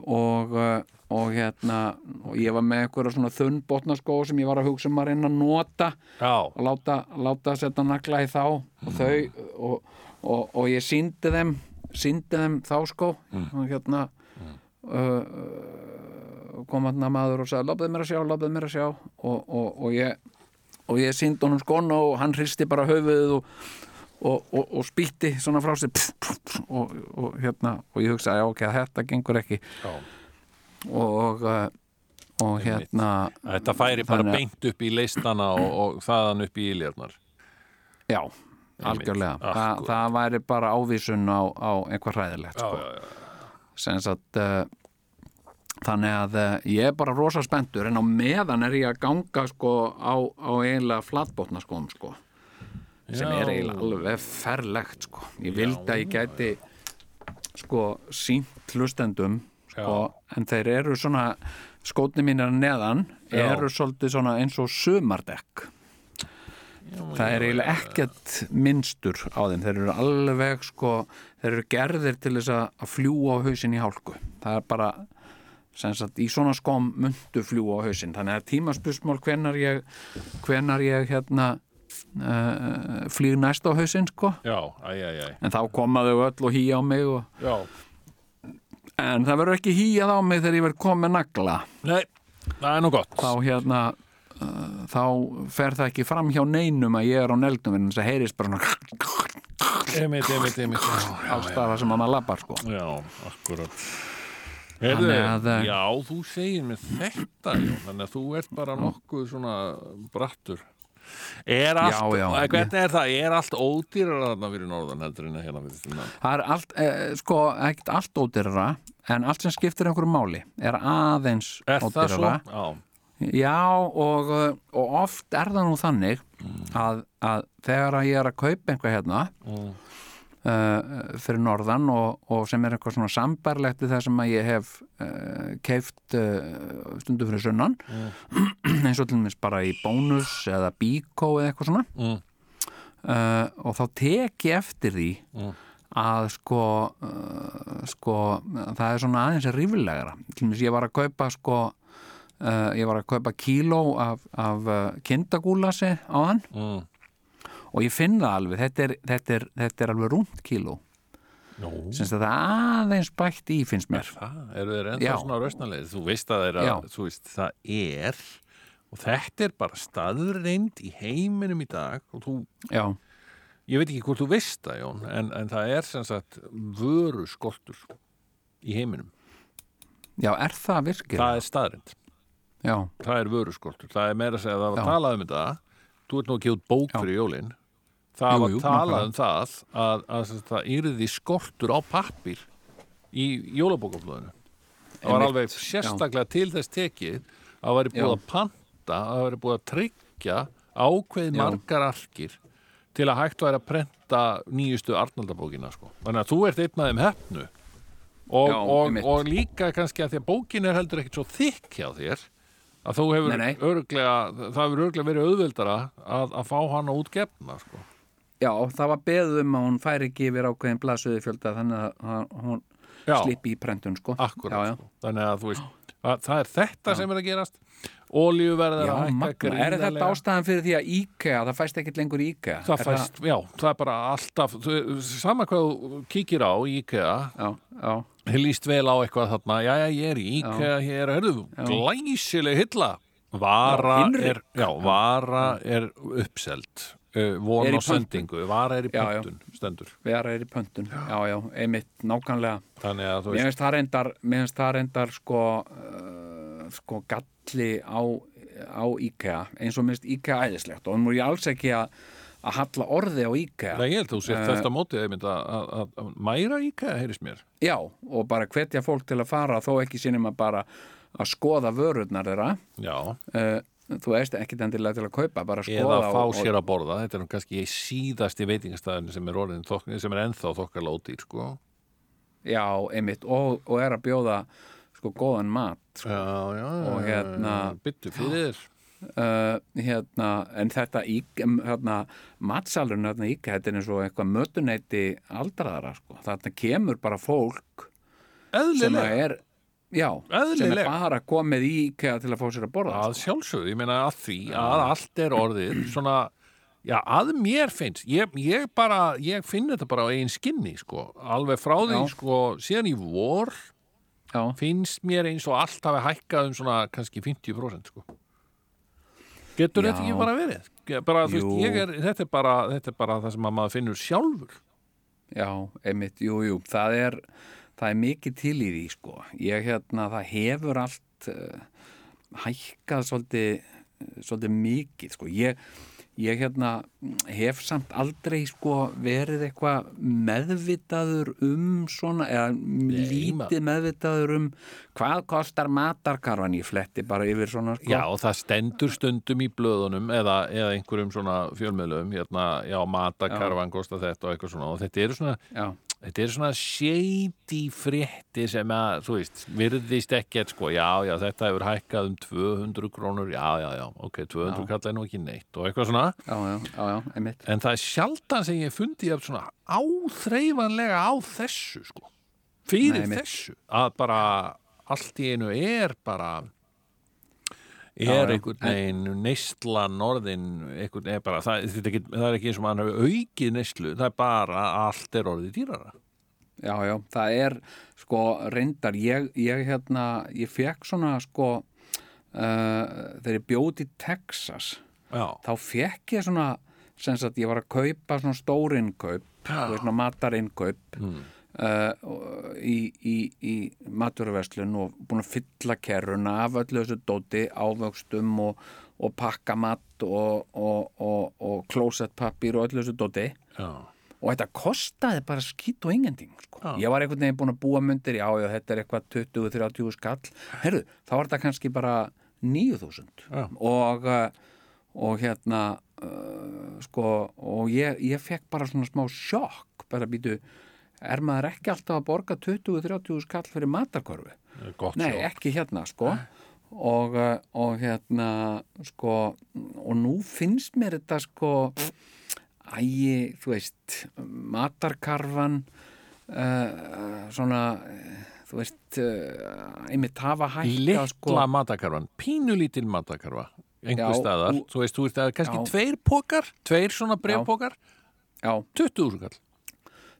og, uh, og hérna, og ég var með einhverja svona þunn botnaskó sem ég var að hugsa um að reyna að nota Já. og láta, láta setja nagla í þá og þau, og, og, og ég síndi þeim, síndi þeim þá sko, og hérna, uh, uh, kom hann maður og sagði lofðið mér að sjá, lofðið mér að sjá. Og, og, og ég og ég síndi honum skona og hann hristi bara höfuðið og, og, og, og spýtti svona frá sig pff, pff, og, og hérna og ég hugsaði ok, þetta gengur ekki. Já. og uh, og hérna Þetta færi bara að- beint upp í leistana og, og þaðan upp í iljarnar. já, algjörlega Þa, Akkúrat. það væri bara ávísun á, á einhver hræðilegt sko. já, já. uh, þannig að uh, ég er bara rosa spenntur en á meðan er ég að ganga sko á, á eiginlega flatbótna skóm sko sem Já. er eiginlega alveg ferlegt sko ég vildi að ég gæti sko sínt hlustendum sko, en þeir eru svona skótni mínir neðan Já. eru svolítið svona eins og sumardekk það er eiginlega ekkert minnstur á þeim, þeir eru alveg sko, þeir eru gerðir til þess að fljúa á hausinn í hálku. Það er bara sagt, í svona skóm myndu fljúa á hausinn. Þannig að tímaspusmál hvenar ég hvenar ég hérna uh, flýg næst á hausinn sko. Já, æj, æj, æj. en þá koma þau öll og hýja á mig og... En það verður ekki hýjað á mig þegar ég verð komið nagla. Nei, það er nú gott. þá hérna þá fer það ekki fram hjá neinum að ég er á neldum en þess að heyrist bara svona Einmitt, einmitt, einmitt. Já, alls staðar sem að maður lappar sko. Já, akkurat. Heyrðu, að, eh, já, þú segir mér þetta, já, þannig að þú ert bara nokkuð svona brattur. Er allt, Já, já, eh, hvernig er það, er allt ódýrar þarna fyrir norðan heldur en hérna fyrir það er allt, eh, sko, ekkert allt ódýrara en allt sem skiptir einhverju máli er aðeins Er ódýrara Já, og, uh, og oft er það nú þannig að, að þegar að ég er að kaupa einhvað hérna Mm. uh, fyrir norðan og, og sem er eitthvað svona sambarlegt við það sem að ég hef uh, keift uh, stundu fyrir sunnan eins og til dæmis bara í bónus eða bíkó eða eitthvað svona Mm. og þá tek ég eftir því Mm. að sko, sko það er svona aðeins rífilegra til dæmis ég var að kaupa sko uh, ég var að kaupa kíló af, af uh, kindagúlasi á hann mm. og ég finn það alveg, þetta er, þetta er, þetta er alveg rúmt kíló Nú, sem þetta aðeins bætt í finnst mér það eru þeir ennþá Já. svona rausnarlegir. Þú veist að að, þú veist, það er og þetta er bara staðreind í heiminum í dag og þú, já, ég veit ekki hvort þú veist það, Jón, en, en það er sem sagt vöru skortur í heiminum. já, er það virkir? Það er staðreind. Já, Það er vöru skortur. Það er meira að segja að það var Já. talað um þetta. Þú ert nú að gefa út bók Já. fyrir jólinn. Það Jú, var jú, talað um það að, að, að það yrði skortur á pappir í jólabókaflöðinu. Það var alveg sérstaklega til þess tekið að það væri búið Já. að panta, að það væri búið að tryggja ákveð Já. margar arkir til að hægt væri að prenta nýjustu Arnaldabókina sko. Þannig að þú ert einn af þeim hefnu og, Já, og, og líka kannski að því að bókin er heldur ekkert svo þykk hjá þér að þú hefur Nei, nei. örglega það hefur örglega verið auðveldara að, að fá hana út gefna sko. já, það var beðið um að hún færi ekki yfir ákveðin blasuði fjölda þannig að hún Já. slippi í prentun sko Akkurat, já, já. Sko. þannig að þú veist að, það er þetta sem er að gerast Olíuverð er Já, að hækka magna, er þetta gríðarlega. ástæðan fyrir því að IKEA, það fæst ekkert lengur IKEA Það Er fæst, já, það er bara alltaf þú, sama hvað þú kíkir á IKEA Já, já, líst vel á eitthvað þarna. Já, já, ég er í IKEA, hér, herðu glæsileg hylla vara Já, er, já, vara er uppselt uh, von Er á sendingu, vara er í pöntun stendur, vera er í pöntun. Já, já, einmitt, nákvæmlega. Að Mér finnst það reyndar, mér finnst það reyndar sko, uh, sko galli á, á IKEA eins og minnst IKEA æðislegt. Og nú er ég alls ekki að að halla orði á IKEA. Nei, ég held að þú Eh, þetta mótið að, að, að, að mæra IKEA, heyrist mér. Já, og bara hvetja fólk til að fara þó ekki sínum að bara að skoða vörurnar þeirra. Já, uh, þú veist ekki endilega til að kaupa bara að eða skoða fá sér að borða þetta er kannski síðasti veitingastæðin sem er orðin, sem er ennþá þokkar lótýr sko. Já, einmitt, og, og er að bjóða sko góðan mat sko. Já, já, Og hérna- byttu fyrir uh, hérna, en þetta hérna, matsalurinn hérna þetta er eins og eitthvað mötuneyti aldraðara, sko. Þarna kemur bara fólk sem Eðlilega, að er já, sem er bara komið í IKEA til að fá sér að borða að sjálfsögðu, ég meina að því að allt er orðið svona Já, að mér finnst, ég, ég bara, ég finn þetta bara á eigin skinni, sko, alveg frá því, sko, síðan í vor já, finnst mér eins og allt hafi hækkað um svona kannski 50% sko. Getur Já. þetta ekki bara verið? Bara, veist, er, þetta, er bara, þetta er bara það sem að maður finnur sjálfur. já, einmitt, jú, jú það er, það er mikið til í því, sko ég, hérna, það hefur allt uh, hækkað svolítið, svolítið mikið, sko ég ég hérna hef samt aldrei sko verið eitthvað meðvitaður um svona, eða lítið meðvitaður um hvað kostar matarkarfan í fletti bara yfir svona sko. Já, og það stendur stundum í blöðunum eða, eða einhverjum svona fjölmiðlum, hérna, já, matakarfan kostar þetta og eitthvað svona, og þetta eru svona, já, þetta eru svona shady frétti sem að, þú veist, virðist ekkert, sko, já, já, þetta hefur hækkað um 200 krónur, já, já, já, ok, 200 Já. kall er nú ekki neitt, og eitthvað svona, já, já, já, já, einmitt En það er sjaldan sem ég fundi af svona áþreifanlega á þessu sko. Fyrir Nei, þessu. Að bara allt í einu er bara er einhvern veginn neistlan orðin einhvern, er bara, það, er ekki, það er ekki eins og maður hefur aukið neistlu, það er bara allt er orðið dýrara. Já, já, það er sko reyndar, ég, ég hérna, ég fekk svona sko uh, þegar ég bjóti Texas, Já, þá fekk ég svona, sem sagt, ég var að kaupa svona stór innkaup, þú veist, svona matarinnkaup Mm. Uh, í, í, í maturverslun og búin að fylla kerruna af öllu þessu dóti, ávöxtum og, og pakkamat og, og, og, og klósettpappír og öllu þessu dóti. Já, og þetta kostaði bara skýt og ingending sko. Ég var einhvern veginn búin að búa myndir já, já, þetta er eitthvað 20-30 skall. Herru, þá var þetta kannski bara 9000 Já. og, uh, og hérna uh, sko, og ég, ég fekk bara svona smá sjokk bara býtu, er maður ekki alltaf að borga 20-30 skall fyrir matarkorfu er gott Nei, sjokk. ekki hérna, sko. Og, uh, og hérna sko, og nú finnst mér þetta sko ægi, þú veist matarkarfan uh, svona þú veist uh, einmitt hafa hækka Litla sko, matakarfan, pínulítil matakarfa, einhver Já, staðar, þú veist, þú veist, það er kannski Já. tveir pókar, tveir svona brefpókar, já, 20 úr kall.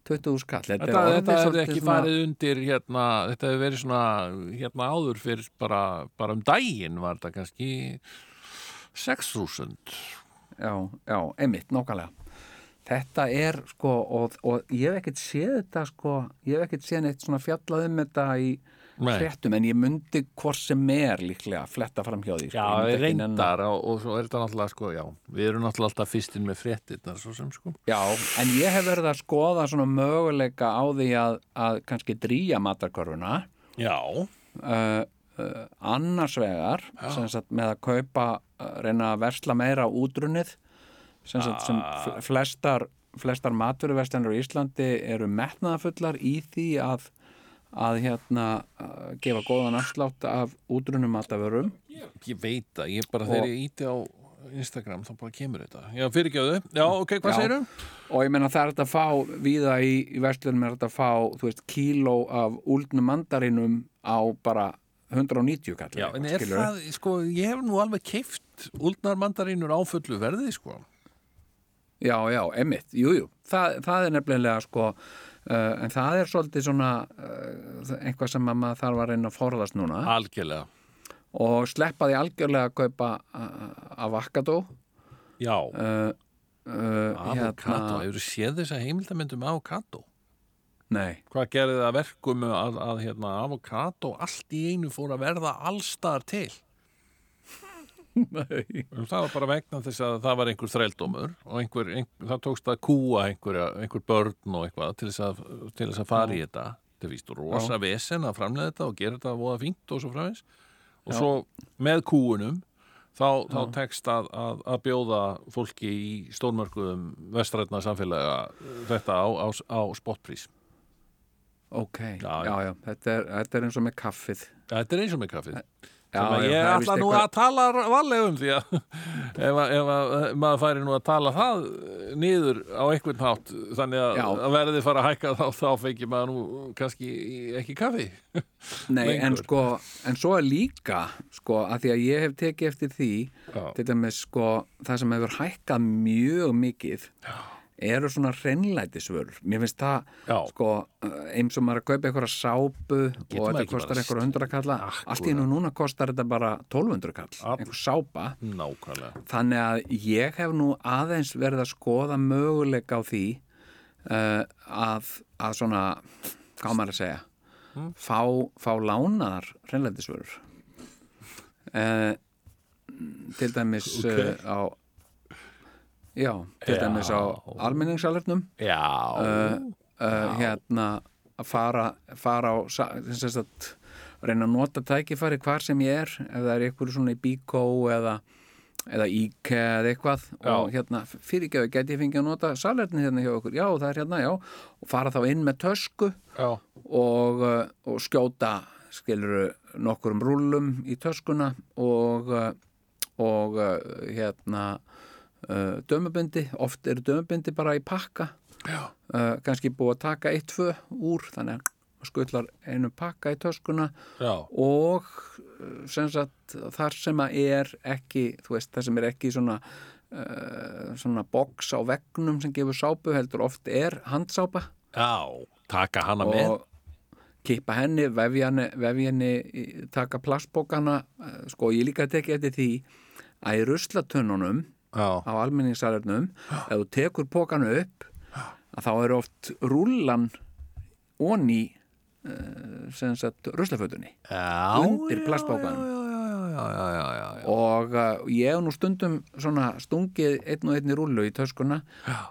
20 skall. Þetta, Þetta, þetta hefði svolítið ekki svona- farið undir hérna, þetta hefði verið svona hérna áður fyrir bara, bara um daginn var þetta kannski 6.000 Já, já, einmitt, nákvæmlega. Þetta er sko og, og ég hef ekkert séð þetta sko ég hef ekkert séð neitt svona fjallað um þetta í Nei. fréttum en ég myndi hvort sem er líklega að fletta fram hjá því sko. Já, við reyndar og, og svo er þetta náttúrulega sko, já, við erum náttúrulega alltaf fyrstinn með fréttirnar svo sem sko. Já, en ég hef verið að skoða svona möguleika á því að, að kannski drýja matarkörfuna. Já, uh, uh, annars vegar sem sagt, með að kaupa uh, reyna að versla meira útrunnið. Sem, sagt, sem fl- flestar, flestar maturverstanur í Íslandi eru metnaðafullar í því að að hérna uh, gefa góðan afslátt af útrunnum matavörum. Ég veit það, ég bara þegar ég íti á Instagram þá bara kemur þetta. Já, fyrirgjöðu, já, ok, hvað Já. segirðu? og ég meina það er þetta að fá víða í, í verslunum er þetta að fá þú veist, kíló af úldnum mandarinum á bara 190 kall Já, en er það, sko, ég hef nú alveg keift úldnar mandarínur á fullu verði, sko. Já, já, emmitt, jú, jú, það, það er nefnilega sko, en það er svolítið svona uh, eitthvað sem að maður þarf að reyna að forðast núna. Algjörlega, og sleppa því algjörlega að kaupa uh, avokado já. Uh, uh, Avokado, hefur þú séð þessa heimildamöndum avokado? Nei, Hvað gerði það að verkum að, að hérna, avokado allt í einu fór að verða allstar til? Það var bara vegna þess að það var einhver þrældómur og einhver, einhver, það tókst að kúa einhverja, einhver börn og eitthvað til þess að, til þess að fara í þetta. Þetta víst rosa vesen að framlega þetta og gera þetta voða fínt og svo framins. Og Já. svo með kúunum þá, þá tekst að, að, að bjóða fólki í stórmörkuðum vestrætna samfélaga þetta á, á, á spotprís. Ok, Já, já, já. já, Þetta, er, þetta er eins og með kaffið Þetta er eins og með kaffið. Já, ég ætla nú að tala varlega um því að ef, að- ef að maður færi nú að tala það niður á einhvern hátt þannig að, að verði fara að hækka þá, þá fengi maður nú kannski ekki kaffi Nei, en sko, en svo er líka sko, að því að ég hef tekið eftir því til dæmis sko, það sem hefur hækkað mjög mikið Já. Eru svona hreinlætisvörur mér finnst það, Já. sko eins og maður að kaupa einhverja sápu og maður þetta kostar einhverja hundra kalla Akkúrat. allt í nú núna kostar þetta bara 1200 kall einhver sápa nákvæmlega þannig að ég hef nú aðeins verið að skoða möguleika á því uh, að, að svona hvað maður að segja fá, fá lánaðar hreinlætisvörur uh, til dæmis Ok. uh, á já, til Já. dæmis á almenningssalernum Já, uh, hérna að fara, fara á sagt, reyna að nota tækifæri hvar sem ég er ef það er eitthvað svona í Bíkó eða, eða IKEA eða eitthvað. Og hérna fyrirgjöðu geti ég fengið að nota salerni hérna hjá okkur, já það er hérna, já. Og fara þá inn með tösku já, og, uh, og skjóta skiluru nokkurum rúllum í töskuna og, uh, og uh, hérna uh, dömubindi, oft eru dömubindi bara í pakka. Uh, kannski búið að taka eitt, tvö úr þannig að skullar einu pakka í töskuna. Já, og uh, sem sagt þar sem að er ekki þú veist, þar sem er ekki svona uh, svona box á veggnum sem gefur sápu heldur oft er handsápa já taka hana með. Og kippa henni, vefja henni, vefja henni taka plastbókana sko ég líka tekið eftir því að í ruslatönnunum Já, á almenningssalernum. Ef þú tekur pókanu upp þá er oft rúllan onni uh, sem sagt ruslafötunni undir já, plastpokanum. Já, já, já, og uh, ég hef nú stundum stungið einn og einn í rúllu í töskuna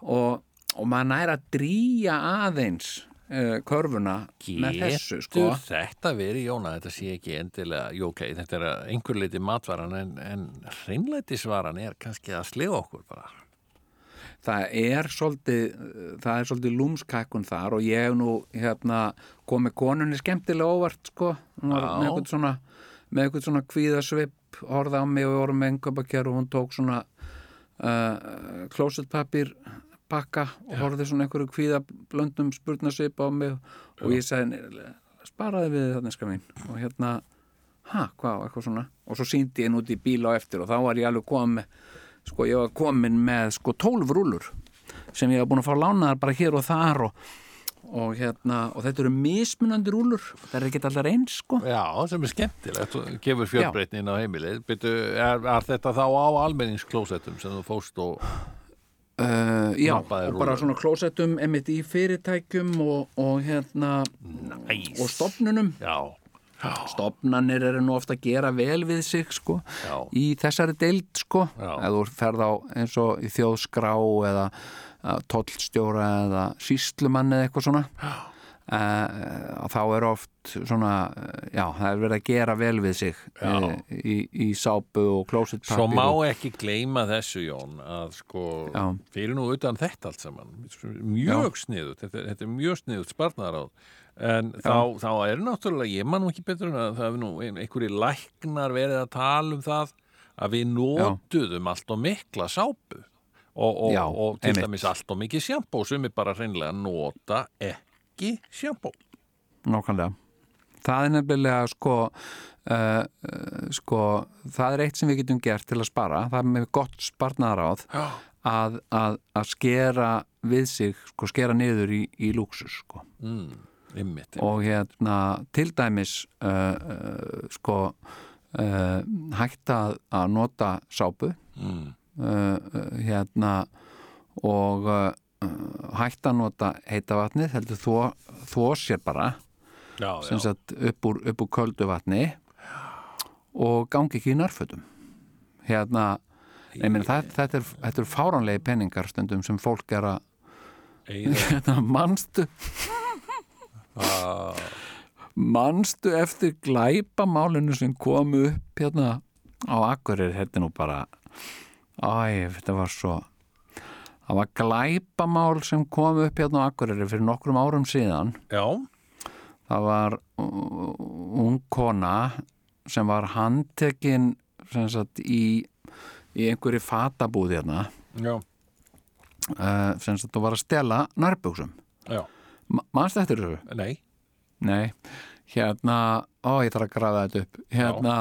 og, og maður næra að drýja aðeins uh, körfuna með þessu sko. Getur þetta verið, Jóna, þetta sé ekki endilega, ok, þetta er einhver leiti matvaran en, en hreinleitisvaran er kannski að slega okkur bara. það er svolítið það er svolítið lúmskakkun þar og ég hef nú hérna komið konunni skemmtilega óvart sko. Með eitthvað svona með eitthvað svona kvíðasvip horfði á mig og við vorum með einnkjöpakjör og hún tók svona uh, klósetpapir pakka og horfði svona einhverju kvíðablöndum spurnarsvip á mig og ég sagði sparaði við þarna ska mín. Og hérna ha, hvað, eitthvað svona. Og svo síndi ég henn út í bíl á eftir og þá var ég alveg komið sko ég var komin með sko 12 rúlur sem ég var búin að fá lánaðar bara hér og þar og, og hérna og þetta eru mismunandi rúlur það er ekki allar eins sko. Já, sem er skemmtilegt. Gefur fjölbreytnin á heimilið. Byrju, er, er þetta þá á almenningsklósettum sem þú fóst og uh, já, og bara svona klósettum emitt í fyrirtækjum og, og hérna Næs. og stopnunum Já, stopnanir eru nú ofta að gera vel við sig sko Já. í þessari deild sko. Já. eða þú ferð á eins og í þjóðskrá eða uh, tollstjóra eða síslumann eða eitthvað svona. Uh, þá er oft svona, uh, já, það er verið að gera vel við sig uh, í, í sápu og klósitpapir Svo má og, ekki gleyma þessu Jón að sko Já. fyrir nú utan þetta allt saman mjög sniðut, þetta, þetta er mjög sniðut sparnaráð en þá, þá er náttúrulega, ég man nú ekki betur en að það er nú ein- einhverjir læknar verið að tala um það að við notuðum allt og mikla sápu og, og, Já, og til dæmis allt og mikið sjampó sem er bara hreinlega nota ekki sjampó nákvæmlega. Það er nefnilega sko uh, sko það er eitt sem við getum gert til að spara. Það er með gott sparnaðaráð að, að, að skera við sig, sko skera niður í, í lúksus sko. Mm, einmitt, og hérna til dæmis uh, uh, sko hægt að, að nota sápu. Mm, hérna og hægt að nota heita vatnið heldur þó, þó sér bara já, sem sagt upp úr, upp úr köldu vatni og gangi ekki í nærfötum. Hérna meni, það, þetta, er, þetta er fáránlegi penningar stundum sem fólk er að hérna, manstu? Manstu eftir glæpamálinu sem kom upp hérna á Akkurir, er nú bara æ, þetta var svo það var glæpamál sem kom upp hérna á Akkurir fyrir nokkrum árum síðan. Já, það var uh, ung kona sem var handtekin sem sagt í, í einhverju fatabúð hérna. Já, uh, sem sagt og var að stela nærbuxum. Já. Mannst eftir þessu? Nei, Nei, hérna ó, ég þarf að grafa þetta upp. Hérna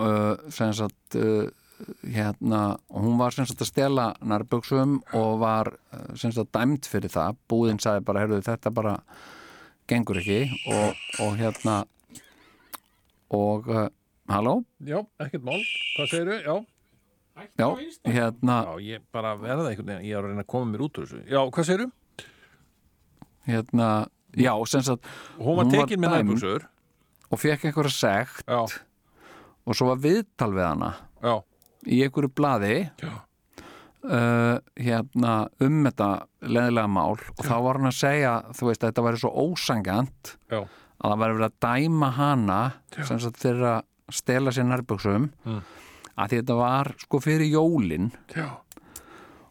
uh, sem sagt uh, hérna, hún var sem sagt að stela nærbuxum og var uh, sem sagt dæmt fyrir það. Búðin sagði bara, heyrðu þetta bara gengur ekki. Og, og hérna og uh, halló, já, ekkert mál. Hvað segirðu? Já, já, hérna já, ég bara verða einhvern veginn Ég er að reyna að koma mér út úr þessu. Já, hvað segirðu? hérna, já, sem sagt Hún var tekin með nærbuxur. og fekk einhverja sekt Já, og svo var viðtal við hana. Já, í einhverju blaði já, uh, hérna um þetta leðilega mál og þá var hann að segja þú veist að þetta væri svo ósangjant já, að það væri verið að dæma hana sem þeirra að stela sér nærbuxum Mm. að þetta var sko fyrir jólin já,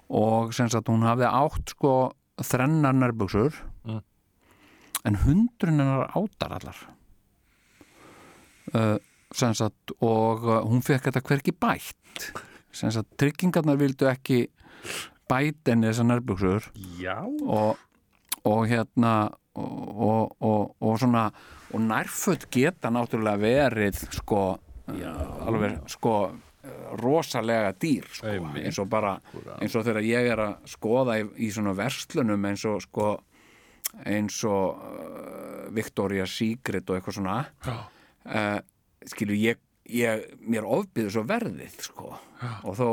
og sem sagt hún hafði átt sko þrennar nærbuxur Mm. en hundrun hennar átar allar. Uh, sagt og uh, hún fekk þetta hverki bætt. Sagt tryggingarnar vildu ekki bæt enni þessar já. Og, og hérna og, og, og, og svona og nærföld geta náttúrulega verið sko Já. alveg sko rosalega dýr sko, eins og bara eins og þegar ég er að skoða í, í svona verslunum eins og sko eins og uh, Victoria's Secret og eitthvað svona uh, skilur ég, ég mér ofbyður svo verðið sko. Og þó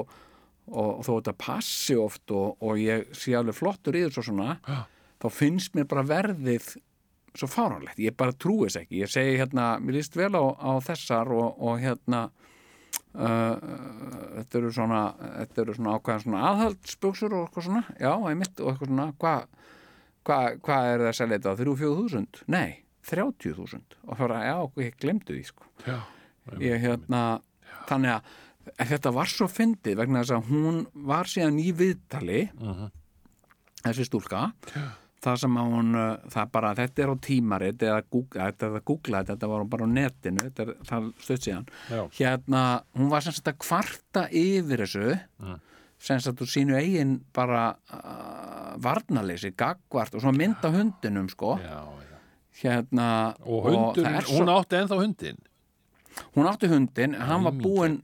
og þó þetta passi oft og, og ég sé alveg flottur í þessu svona Já. þá finnst mér bara verðið svo fáránlegt, ég bara trúi þess ekki. Ég segi hérna, mér líst vel á, á þessar og, og hérna uh, þetta eru svona þetta eru svona ákveðan svona aðhaldsbuxur og eitthvað svona, já, einmitt og eitthvað svona, hvað hva, hva er það að selja þetta, 3-4.000? Nei, 30.000 og það var, já, ég glemdu því sko. Já, ég hérna þannig að þetta var svo fyndið vegna þess að hún var síðan í viðtali þessi stúlka. Það sem að hún, uh, það bara þetta er á tímarit eða googla, þetta að googla þetta, var bara á netinu þetta er það stöðt síðan. Já. hérna, hún var sem sagt að kvarta yfir þessu sem sagt úr sínu eigin bara uh, varnaleysi, gagvart og svona mynda hundinum sko. Já, já. Hérna Og hundur, er svo- hún átti ennþá hundin hún átti hundin, hann var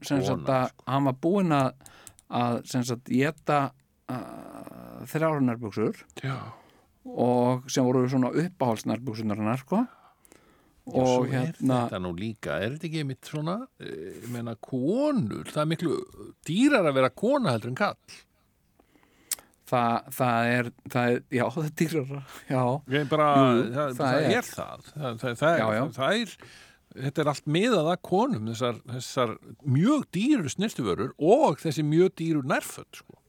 sem sagt að, hann var búinn að, að sem sagt geta þrjárunarbuxur Já, og sem voru svona uppáhalsnarbuksunar hennar sko. Svo og er hérna þetta nú líka, er þetta ekki mitt svona, eh, ég meina konur, það er miklu dýrar að vera kona heldur en kall. Það, það er, það er já það er dýrara já, bara, Jú, það, það er. það. Það, það, það, Já, já. er, þetta er allt miðað að konum, þessar, þessar mjög dýru snirtuvörur og þessi mjög dýru nærföld, sko.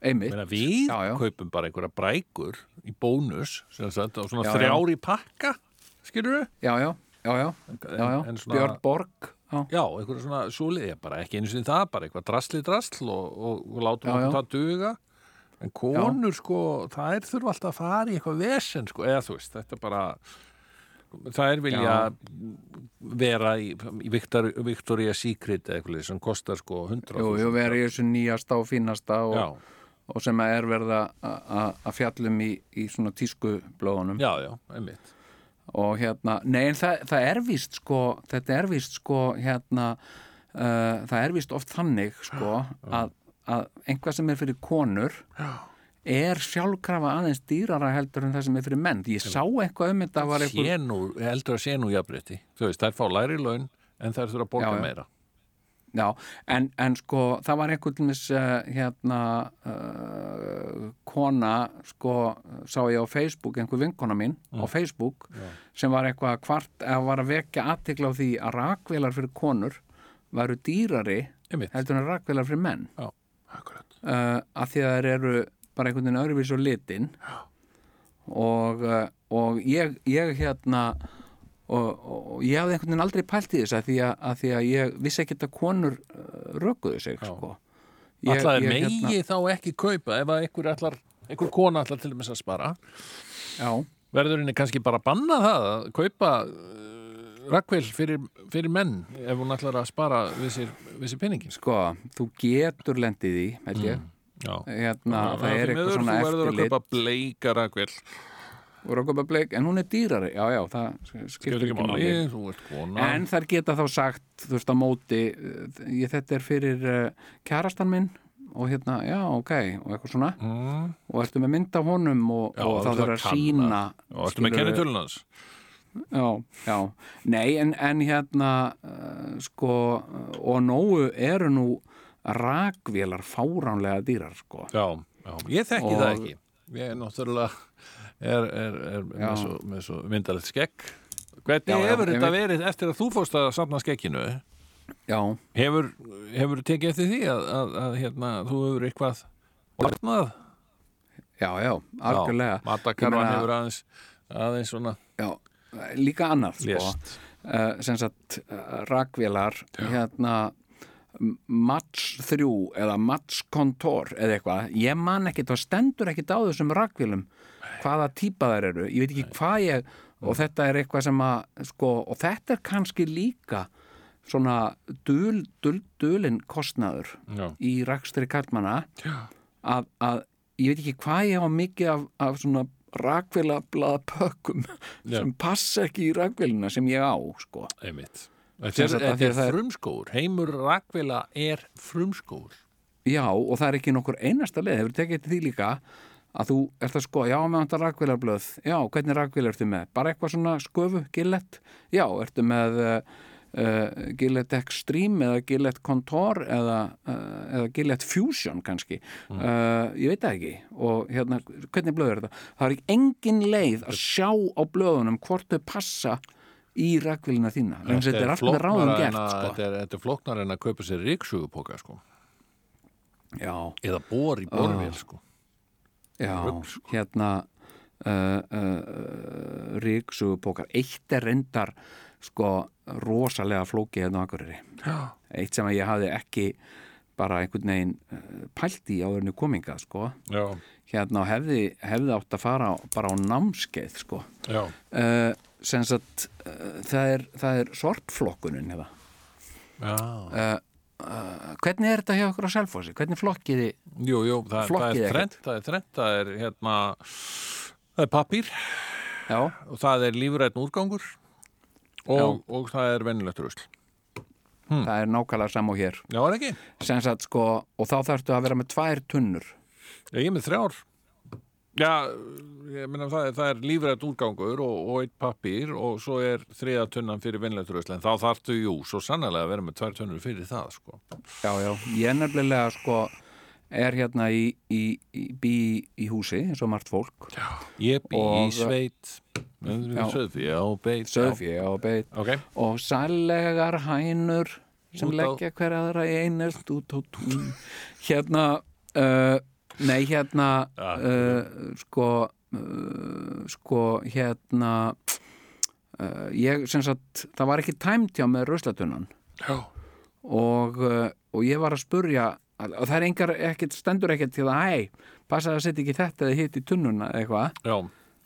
einmitt Meina, við Já, kaupum bara einhverja brækur í bónus, sagt, og svona Já, já. þrjár í pakka, skilur við? já, já, já, já, Björn Borg já, Já, einhverja svona súlið, bara ekki einu sinni það, bara eitthvað drasli drasl og, og, og látum það duga. En konur, sko, það er þurfa alltaf að fara í eitthvað vesen, sko, eða þú veist, þetta er bara, það er vilja vera í, í Victor, Victoria Secret eða eitthvað sem kostar, sko, 100 jú, jú, verið í þessu nýjasta og fínasta og, Já, og sem er verið að- að að fjallum í, í svona tísku blóðunum. Já, já, einmitt. og hérna, nei en það, það er víst sko, þetta er víst sko hérna, uh, það er víst oft þannig sko að, að einhvað sem er fyrir konur Já. er sjálfkrafa aðeins dýrara heldur en það sem er fyrir menn ég sá eitthvað um þetta var eitthvað Sé nú, heldur að sé nú jafnrétti. Þú veist, þær fá læri laun en þær þurfa að borga Já, já. meira. Já, en, en sko það var einhvern veginn uh, hérna uh, kona sko sá ég á Facebook, einhver vinkona mín á Facebook sem var eitthvað hvart, eða var að vekja aðtikla á því að rakvelar fyrir konur varu dýrari Einmitt. heldur en rakvelar fyrir menn Já. Uh, að því að þær eru bara einhvern veginn öðruvís og litin. Og, uh, og ég, ég hérna og, og ég hafði einhvern veginn aldrei pælt í þess að því að, að, því að ég vissi ekkert að konur uh, rökuðu sig sko. Ég, megi hérna, þá ekki kaupa ef einhver, ætlar, einhver kona ætlar til dæmis að spara? Já, verður henni kannski bara að banna það að kaupa rakvél fyrir, fyrir menn ef hún ætlar að spara við sér, við sér peningin sko, þú getur lendið í, held ég. Já, hérna, það er eitthvað svona Þú verður að eftirlit. Kaupa bleika rakvél og rökubableik, en hún er dýrari. Já, já, það skiptir Skilur ekki máli máli, þú ert kona. En þær geta þá sagt, þú veist, á móti, uh, ég, þetta er fyrir uh, kærastan minn og hérna, já, ok, og eitthvað svona. Mm. og ertu með mynd af honum og, Já, og þú það ert þarf að að sína Og ertu með kennitölun hans Já, já, nei, en, en hérna, uh, sko, og nógu eru nú rakvélar fáránlega dýrar, sko. Já, já, ég þekki Og- það ekki Ég er náttúrulega er, er, er Já. með svo, svo myndalegt skegg Hvernig Já, já, hefur ég þetta veit- verið eftir að þú fórst að safna skegginu? Já, Hefur, hefur tekið eftir því að, að, að hérna, þú hefur eitthvað orðnað? já, já, algjörlega. Matakarvan hefur aðeins, aðeins svona Já, líka annað, sko. uh, sem sagt uh, rakvélar hérna M- Mats 3 eða Mats Kontor eða eitthvað, ég man ekkit það stendur ekkit á þessum rakvélum hvaða típa þær eru, ég veit ekki hvað ég og þetta er eitthvað sem að sko, og þetta er kannski líka svona dul, dul, dulin kostnaður Já. í rakstri kallmanna að, að ég veit ekki hvað ég hafa mikið af, af svona rakvélablaða pökkum Já. sem passa ekki í rakvélina sem ég á sko. Einmitt. Þetta er, þetta er það er- frumskóur. Heimur rakvila er frumskóur. Já, og það er ekki nokkur einasta leið, hefur tekið til því líka að þú ert að sko, já, með vantar rakvélarblöð, já, hvernig rakvélar ertu með? Bara eitthvað svona sköfu, gillett, já, ertu með uh, uh, gillett extreme eða gillett contour eða, uh, eða gillett fusion kannski, uh, ég veit það ekki og hérna, hvernig blöð er þetta? Það er ekki engin leið að sjá á blöðunum hvort þau passa í rakvélina þína, en þetta er allt með ráðum gert, sko. Þetta er, þetta er flóknar en að kaupa sér ríksugupóka, sko. Já. Eða bor í borvél, sko. Já, Rugl, sko. hérna ríksugupókar eitt er reyndar sko rosalega flókið hérna á Akureyri Já. eitt sem að ég hafði ekki bara einhvern veginn uh, pælt í áðurinu kominga sko Já. hérna og hefði, hefði átt að fara bara á námskeið sko uh, sem sagt uh, það er, það er sortflokkunin hérna. Já. uh, hvernig er þetta hjá okkur á Selfossi? Hvernig flokkiði Jú, jú, það, það Flokkið er þrennt, það er þrennt, það er hérna, það er pappír Já, og það er lífrætn úrgangur og, og það er venjulegt rusl. það er nákvæmlega sam og hér Já, er ekki? sem sagt sko og þá þarftu að vera með tvær tunnur Ég er með þrjár. Já, ég meina það er, það er lífrætt úrgangur og, og eitt pappír og svo er þriða tunnan fyrir vinnleiturösla en þá þarftu, jú, svo sannlega að vera með tvær tunnur fyrir það, sko. Já, já, ég nefnilega sko er hérna í, í, í bí í húsi eins og margt fólk. Ég bý í sveit, Já. söðfi á beit. söðfí á beit. Ok, og sællegar hænur sem á- leggja hver aðra í einelt út á tún hérna uh, nei hérna uh, sko uh, sko hérna ég sem sagt það var ekki tæmt hjá með rauslatunnan já, og, og ég var að spurja og það er engar ekkert, stendur ekkert til að hei, passaði að setja ekki þetta eða hitt í tunnuna eða eitthvað.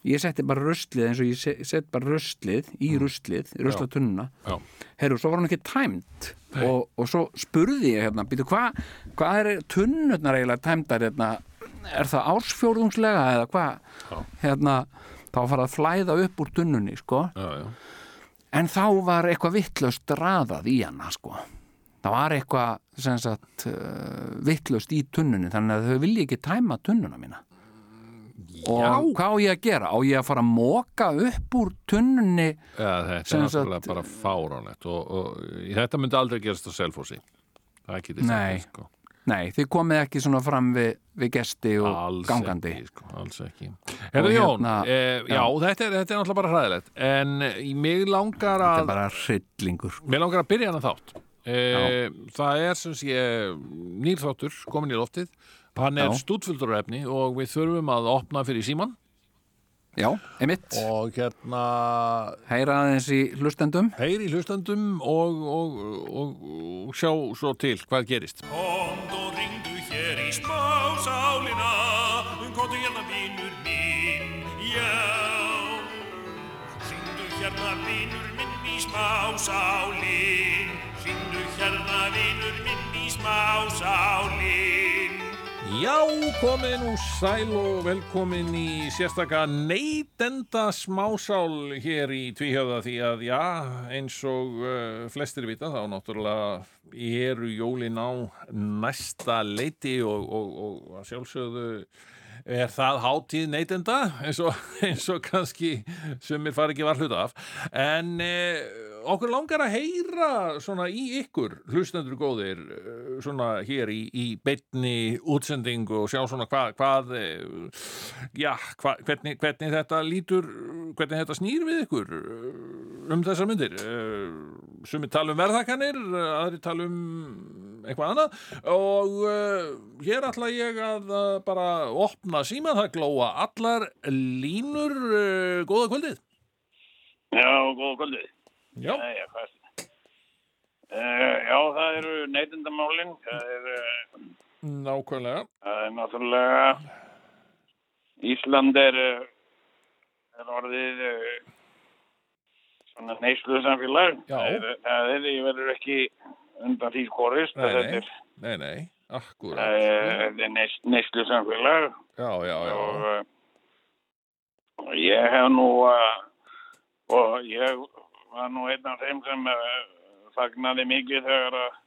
Ég setti bara ruslið eins og ég se- set bara ruslið í ruslið, ruslatunnuna já. herru, svo var hann ekki tæmt og, og svo spurði ég hérna býtu, hvað hva er tunnurnar eiginlega tæmdar hérna, er það ársfjórðungslega eða hvað hérna, þá fara að flæða upp úr tunnunni sko, já, já. en þá var eitthvað vittlöst raðað í hana sko það var eitthvað uh, vittlöst í tunnunni þannig að þau vilja ekki tæma tunnuna mína og hvað á ég að gera? Á ég að fara að móka upp úr tunnunni Já, þetta er náttúrulega bara fáránlegt og, og þetta myndi aldrei gerast á selfósi. Það er ekki Nei. sagt, sko. Nei, þið komið ekki svona fram við, við gesti og Alls gangandi ekki, sko, alls ekki. Og Jón, hérna- eh, já, já. Þetta, er, þetta er náttúrulega bara hræðilegt en eh, mig langar Þetta að er bara hryllingur Mér langar að byrja hana þátt e, Það er sem sé nýrþáttur komin í loftið. Hann er Já. stúdfullur efni og við þurfum að opna fyrir síman Já, einmitt, og hérna heyra aðeins í hlustendum. Heyri hlustandum og, og, og, og sjá svo til hvað gerist. Komd og ringdu hér í smásálina Komdu hérna vinur minn, já. Ringdu hérna vinur minn í smásálin Ringdu hérna vinur minn í smásálin. Já, komið nú sæl og velkomin í sérstaka neytenda smásál hér í Tvíhjöfða því að já, eins og uh, flestir vita þá náttúrulega eru jólin á næsta leiti og, og, og að sjálfsögðu er það hátíð neytenda eins og, eins og kannski sem mér fari ekki var hluta af. En eh, okkur langar að heyra svona í ykkur hlustendur góðir eh, svona hér í, í beinni útsendingu og sjá svona hvað hvað, eh, já, hva, hvernig, hvernig þetta lítur hvernig þetta snýr við ykkur eh, um þessar myndir sumi tala um verðakanir aðri tala um eitthvað annað. Og hér ætla ég að bara opna síma, það glóa allar línur góða kvöldið. Já, góða kvöldið. Já, er þetta? Uh, já, það eru neytindamálin. Það er, uh, nákvæmlega það er náttúrulega, Ísland er, uh, er orðið uh, svona neyslu samfélag. Það er, það er, ég verður ekki undan því skorist. Nei, að nei. Þetta er, Nei, nei, akkurat það er, þetta er neys, neyslu samfélag Já, já, já og, og ég hef nú, og ég var nú einn af þeim sem uh, fagnaði mikið þegar að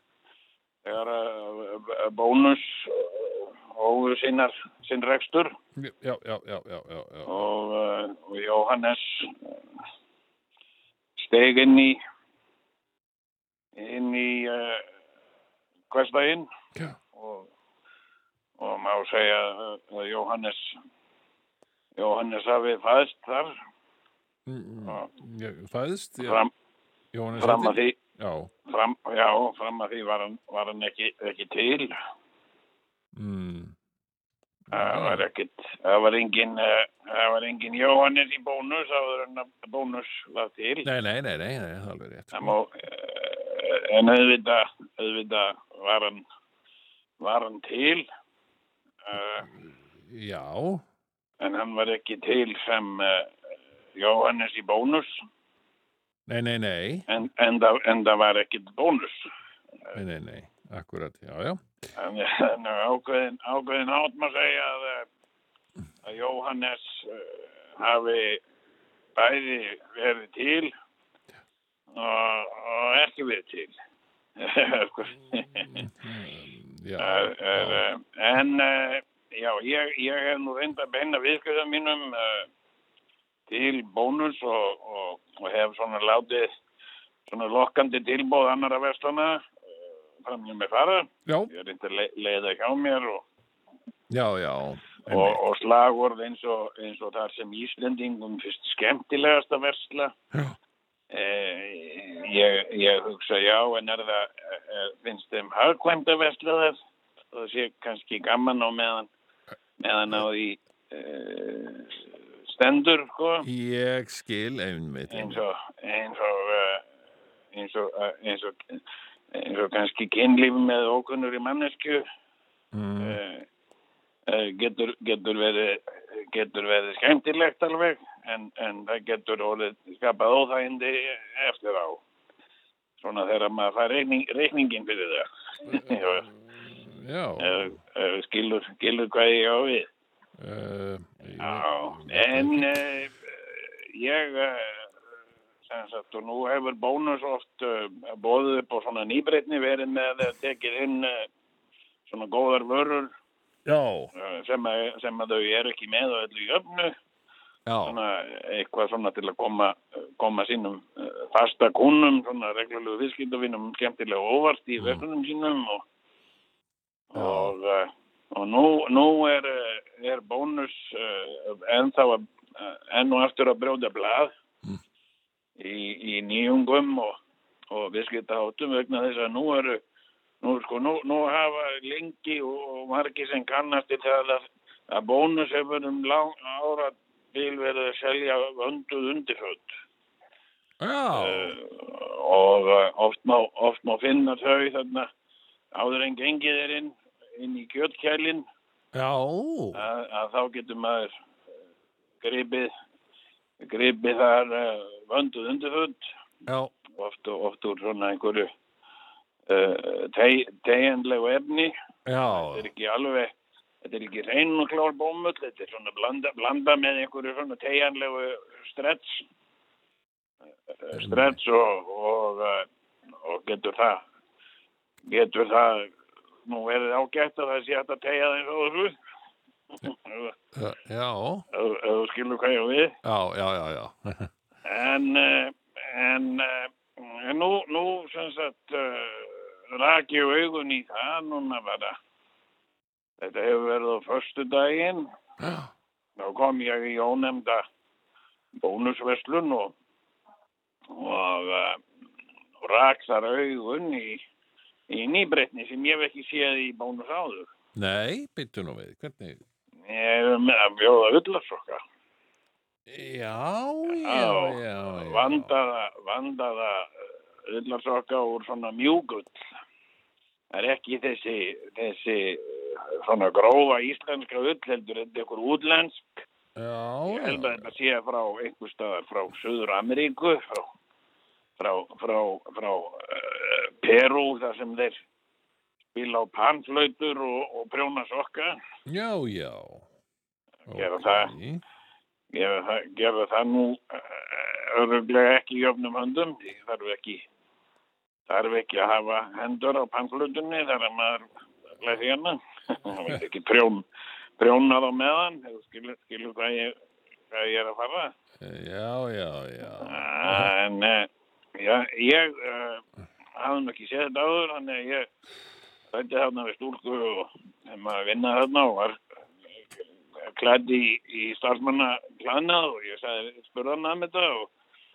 þegar að uh, bónus uh, og sinnar, sinn rekstur Já, já, já, já, já, já, já. og, uh, og Jóhannes uh, steg inn í inn í uh, hverstaginn Já. og, og má segja að Jóhannes Jóhannes hafi fæðst þar Fæðist fram, fram að því Já, fram, já, fram að því var hann, var hann ekki, ekki til. Mm. það var ekkit það var engin uh, það var engin Jóhannes í bónus áður en að bónus var til. Nei, nei, nei, nei, nei, það er alveg rétt sko. má, en auðvitað, auðvitað var hann, var hann til, uh, Já, en hann var ekki til sem Jóhannes í bónus, nei, nei, nei. En, en, það, en það var ekkit bónus. Nei, nei, nei, akkurat, já, já. Þannig að ákveðin, ákveðin átt maður segja að, að Jóhannes uh, hafi bæði verið til og, og ekki verið til. Já, Er, er, uh, en uh, já, ég, ég hef nú reynd að beina viðskjöðum mínum uh, til bónus og, og, og hef svona látið svona lokkandi tilbóð annara vestlana uh, fram hjá mig fara. Já, Ég er reynd að le leiða hjá mér og, já, já. og, og slagorð eins og, eins og þar sem Íslendingum fyrst skemmtilegast að versla. Eh, ég, ég hugsa já, en er það, eh, finnst þeim hagkvæmt að versla það? Það sé kannski gaman á meðan, meðan á því eh, stendur, sko. Ég skil einmitt. Eins og, eins og, eh, eins og, eh, eins og, eins og kannski kynlíf með ókunnur í mannesku. Mm, eh, getur, getur, verið, getur verið skemmtilegt alveg en, en það getur orðið skapað óþægindi eftir á svona þegar maður fær reikning, reikningin fyrir það já, Eh, eh, skilur, skilur hvað ég á við uh, Já, en ég uh, sem sagt og nú hefur bónus oft bóðið upp á svona nýbreytni verið með að tekið inn svona góðar vörur sem, að, sem að þau eru ekki með og öllu jöfnu. Svona eitthvað svona til að koma, koma sínum fasta kúnum, svona reglulegu viðskiptavinum skemmtilega óvart í verðunum sínum og, og, og nú, nú er, er bónus uh, ennþá að, uh, enn og aftur að brjóða blað í, í nýjungum og, og viðskiptaháttum vegna þess að nú eru nú, sko, nú, nú hafa lengi og, og margi sem kannast til það að, að bónus hefur um ára vil verið að selja vönduð undirföld já, og uh, oft má, oft má finna þau þarna áður en gengið er inn, inn í kjöldkælinn að, að þá getur maður uh, gripið gripið þar uh, vönduð undirföld oft, oft úr svona einhverju uh, teg, tegjandlegu efni. Já, þetta er ekki alveg þetta er ekki reyn og klár bómull þetta er svona blanda, blanda með einhverju svona tegjanlegu stretch. Eh, stretch og, og, eh, og getur það getur það nú er það ágætt að það sé að tegja það eins og þessu. Já, ef þú skilur hvað ég við. Já, já, já, já, en eh, en, eh, en nú, nú sem sagt uh, rak ég augun í það núna bara. Þetta hefur verið á förstu daginn þá kom ég í ónefnda bónusverslun og og uh, rak þar augun í, í nýbreytni sem ég hef ekki séð í bónus áður. Nei, byttu nú við, hvernig, ég hef með að bjóða ullarsokka já, já, já, vandaða, vandaða ullarsokka úr svona mjúgull. Það er ekki þessi, þessi uh, svona grófa íslenska ull heldur, þetta einhver útlensk. já, Ég held að þetta sé frá einhver staðar frá Suður Ameríku, frá, frá, frá, frá uh, Perú þar sem þeir spila á panflautur og, og prjóna sokka. já, já, Gera það. Ok. Gera það, gera það nú öruglega ekki í jöfnum höndum. Þarf ekki, þarf ekki að hafa hendur á pannflutunni þar að maður læði hérna. Það veit ekki prjón, prjónað á meðan. Skilur, skilur hvað, ég, hvað ég er að fara. já, já, já, En eh, já, ég uh, hafði nú ekki séð þetta áður, þannig að ég rætti þarna við stúlku og þeim að vinna þarna og var klædd í, í starfsmanna klæðnað og ég sagði, spurði hann að þetta og,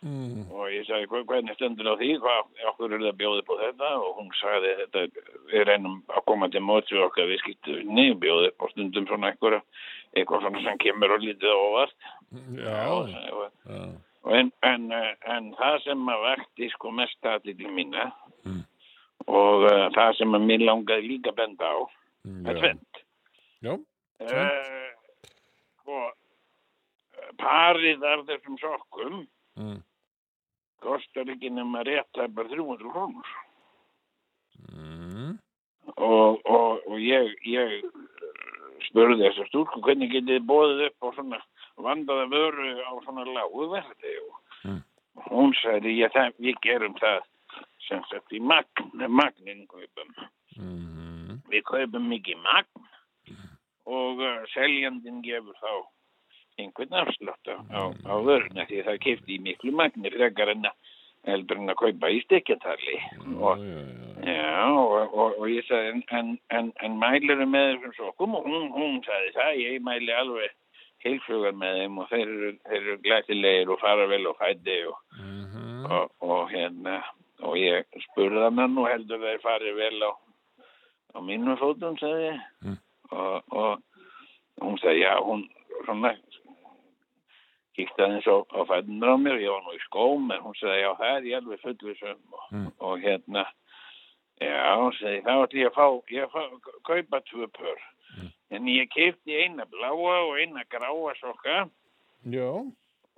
mm, og ég sagði, "Hva- hvernig stendur á því, hvað, okkur er það bjóðið på þetta? Og hún sagði, þetta, við reynum að koma til móts við okkar viðskiptunni, bjóðið upp á stundum svona einhverja, eitthvað svona sem kemur og lítið óvart. já, Og- já, og En, en, eh, en það sem að vakti sko mest aðliti mína Mm. og uh, það sem að mér langaði líka að benda á, er já, tvent. já, Uh, sko, parið af þessum sokkum mm, kostar ekki nema rétt það bara 300 krónur. mm, Og, og, og ég, ég eh, spurði þessar stúlku hvernig getið bóðið upp á svona vandaða vöru á svona lágu verði og Mm. hún sagði ég, við gerum það sem sagt í magn, magnin kaupum. mm, Við kaupum mikið magn og uh, seljandinn gefur þá einhvern afslátt á, á, á vöruna því það kefti í miklu magni frekar en að heldur en að kaupa í stekjatali og, og, og, og ég sagði en, en, en, en mæliru með þessum sokkum? Og hún, hún sagði það, ég mæli alveg heilsugar með þeim og þeir eru, þeir eru glæsilegir og fara vel og fæti og, Mhm. og, og hérna og ég spurði hann nú heldur þeir farið vel á, á mínum fótum, sagði ég Mm. og, og hún sagði, já, hún svona kíkti aðeins á, á fætunar á mér, ég var nú í skóm en hún sagði, já, það er ég alveg fullvisum og, Mm. og hérna já, hún sagði, þá ætti ég að fá ég að fá, kaupa tvö pör en ég keipti eina bláa og eina gráa sokka. Já,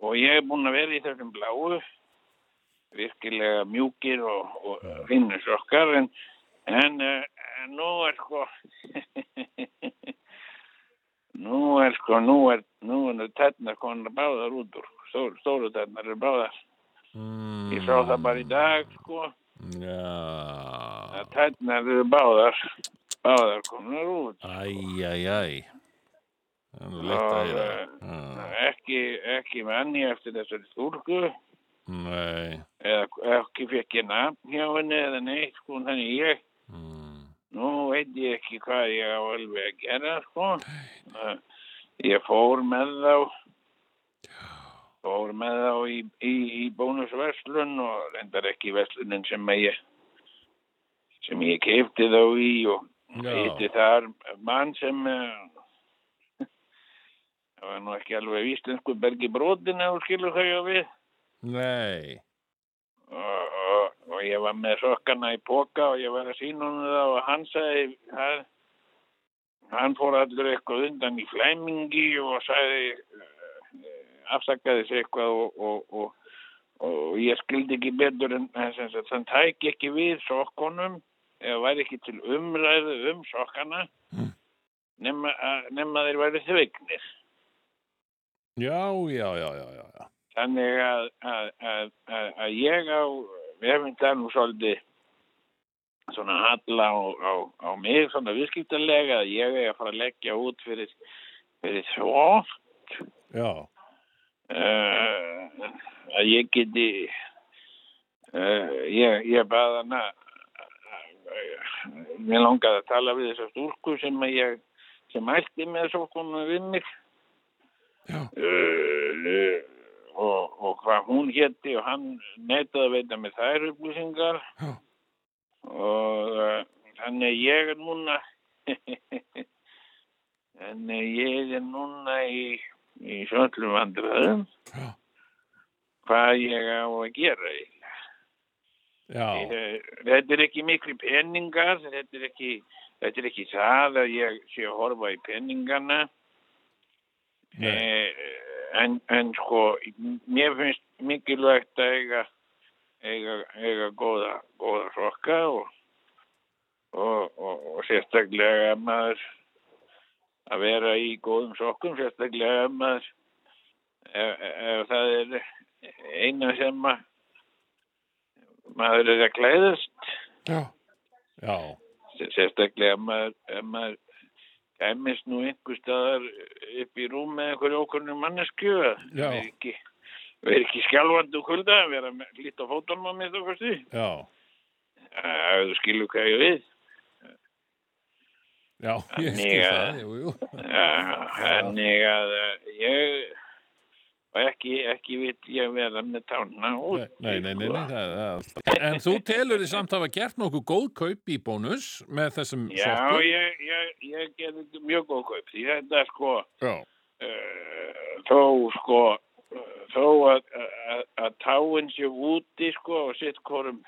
og ég er búinn að vera í þessum bláu virkilega mjúkir og, og finnu sokkar. En, en uh, nú er sko nú er sko nú er, nú er tætnar konar báðar út úr. Stóru, stóru tætnar er báðar. Mm. ég sá það bara í dag sko Já, tætnar eru báðar. Báðar konar út. Æj, æj, æj Það er nú leitt að Já, ekki, ekki manni eftir þessari stúrku Nei. Eða ekki fekk ég nafn hjá henni eða neitt sko þannig ég mm. nú veit ég ekki hvað ég á alveg að gera sko. Uh, ég fór með þá fór með þá í, í, í bónusverslun og reyndar ekki verslunin sem ég sem ég keipti þá í og hitti þar mann sem uh, það var nú ekki alveg íslensku bergi brotin eða þú skilur þau á við. Nei. Og, og, og ég var með sokkana í póka og ég var að sína hún það og hann sagði það, hann fór allur eitthvað undan í flæmingi og sagði afsakaði sig eitthvað og, og, og, og ég skildi ekki betur en hann tæki ekki við sokkunum eða væri ekki til umræðu um sokkana nema, að- nema þeir væri þvegnir Já, já, já, já, já. Þannig að, að, að, að, ég á, við hefum það nú svolítið svona halla á, á, á mig, svona viðskiptarlega, að ég er að fara að leggja út fyrir, fyrir þvótt, Já, uh, að ég geti, uh, ég, ég baða hana, mér langaði að tala við þessa stúlku sem að ég, sem ætti með svo mig. já, uh, og, og hvað hún hétti og hann neitaði að veita með þær upplýsingar Já. og þannig að ég er núna þannig að ég er núna í, í svöllum vandræðum Já. hvað ég á að gera Eh, þetta er ekki miklu peningar þetta er ekki, þetta er ekki það að ég sé að horfa í peningana. Eh, en, en sko mér finnst mikilvægt að eiga eiga, eiga góða, góða sokka og, og, og, og sérstaklega maður að vera í góðum sokkum sérstaklega ef maður ef, ef það er eina sem að maður er að klæðast. Já, já, sérstaklega ef maður, ef maður kæmist nú einhver staðar upp í rúm með einhverju okkurnu mannesku að Já. vera ekki, vera ekki skjálfandi og kulda að vera með lít á fótunum á mig þá fyrstu já, að þú skilur hvað ég við já, ég skil að- það, jú, jú. Já, þannig að eh, ég og ekki, ekki vill ég vera með tána út Nei, nei, nei, sko. nei það, það. En þú telur því samt hafa gert nokkuð góð kaup í bónus með þessum Já, sokkum? ég, ég, ég gerði mjög góð kaup því þetta sko Já, uh, þó sko þó að, að, að táin sé úti sko og sitt hvorum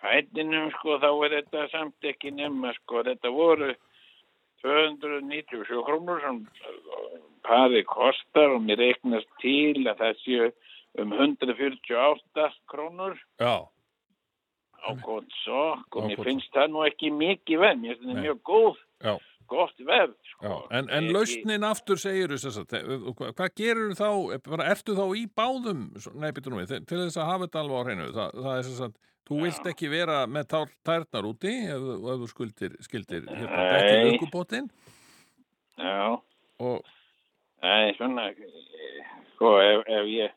fætinum sko þá er þetta samt ekki nema sko þetta voru 297 krónur sem uh, pari kostar og mér reiknast til að það séu um 148 krónur. Já, á gott sokk og mér finnst það nú ekki mikið verð, mér finnst það mjög góð já, gott já. sko. En, en Ekki- lausnin aftur segir þú þess að, hvað, gerur þá, bara, ertu þá í báðum, nei, býttu nú við, til- til þess að hafa þetta alveg á hreinu, það, það er þess að, þú vilt ekki vera með tár, tærnar úti ef, ef þú skuldir, skildir, hérna, Nei. ekki aukubótin, já. og er svona, eh, sko, ef, ef ég,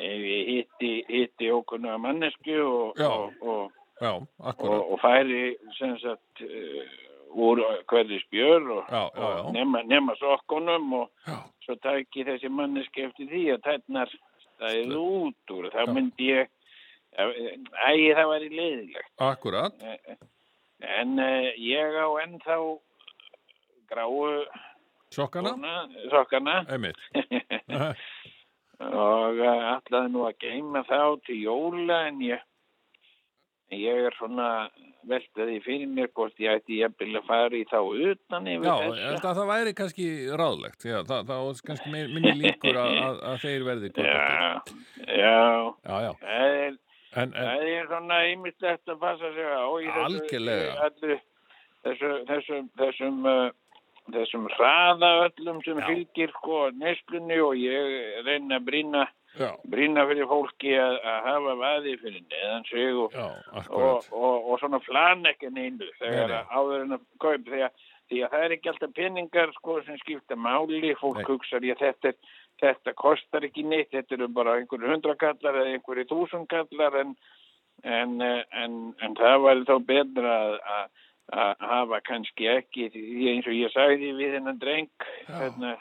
ég hitti, hitti okkurna mannesku og, og, og, og, og færi sem sagt uh, úr hverju spjör og, Já, já, já. nema, nema sokkunum og Já. svo tæki þessi manneski eftir því að tætnar stæði út úr. Það myndi ég, ægi það væri leiðilegt. akkurat, En uh, ég á ennþá gráu sokkana? sokkana. Einmitt. Og uh, ætlaði nú að geima þá til jóla en ég, ég er svona veltaði fyrir mér hvort ég ætti jafnvel að fara í þá utan yfir Já, ég að það væri kannski ráðlegt já, það, það er kannski minni líkur að, að, að þeir verði gott Já, já, já, já, er, en, en það er svona ýmislegt að passa sig á þessu, Algjörlega. allu, þessu, þessum, þessum, uh, þessum hraða öllum sem Já. fylgir sko neslunni og ég reyna að brýna, já, brýna fyrir fólki að, að hafa vaði fyrir neðan sig og já, og, og, og svona flan ekki neinu þegar Nei, að áður en að kaup því að, því að það er ekki alltaf peningar sko sem skipta máli. Fólk hugsar ég þetta, er- þetta kostar ekki neitt þetta eru bara einhverju hundrakallar eða einhverju þúsundkallar en, en, eh, en, en það var þá betra að, hafa kannski ekki því eins og ég sagði við hennan dreng hérna,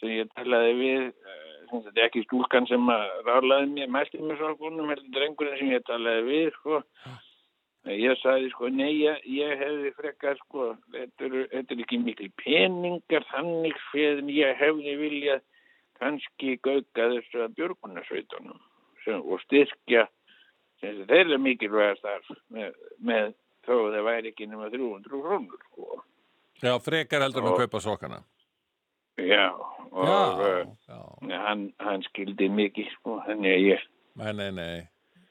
sem ég talaði við eh, þetta er ekki stúlkan sem að rálaði mér mælti mér svo konum heldur drengurinn sem ég talaði við sko. ég sagði sko nei ég, ég hefði frekar sko þetta eru, þetta eru ekki mikil peningar þannig fyrir en ég hefði viljað kannski gauka þessu að björgunarsveitunum sem, og styrkja sem þeir eru mikilvægast þar með, með þó að það væri ekki nema 300 krónur sko. já, frekar heldur en að kaupa sokkana. Já og já, já, hann, hann skildi mikið sko, þannig að ég nei, nei, nei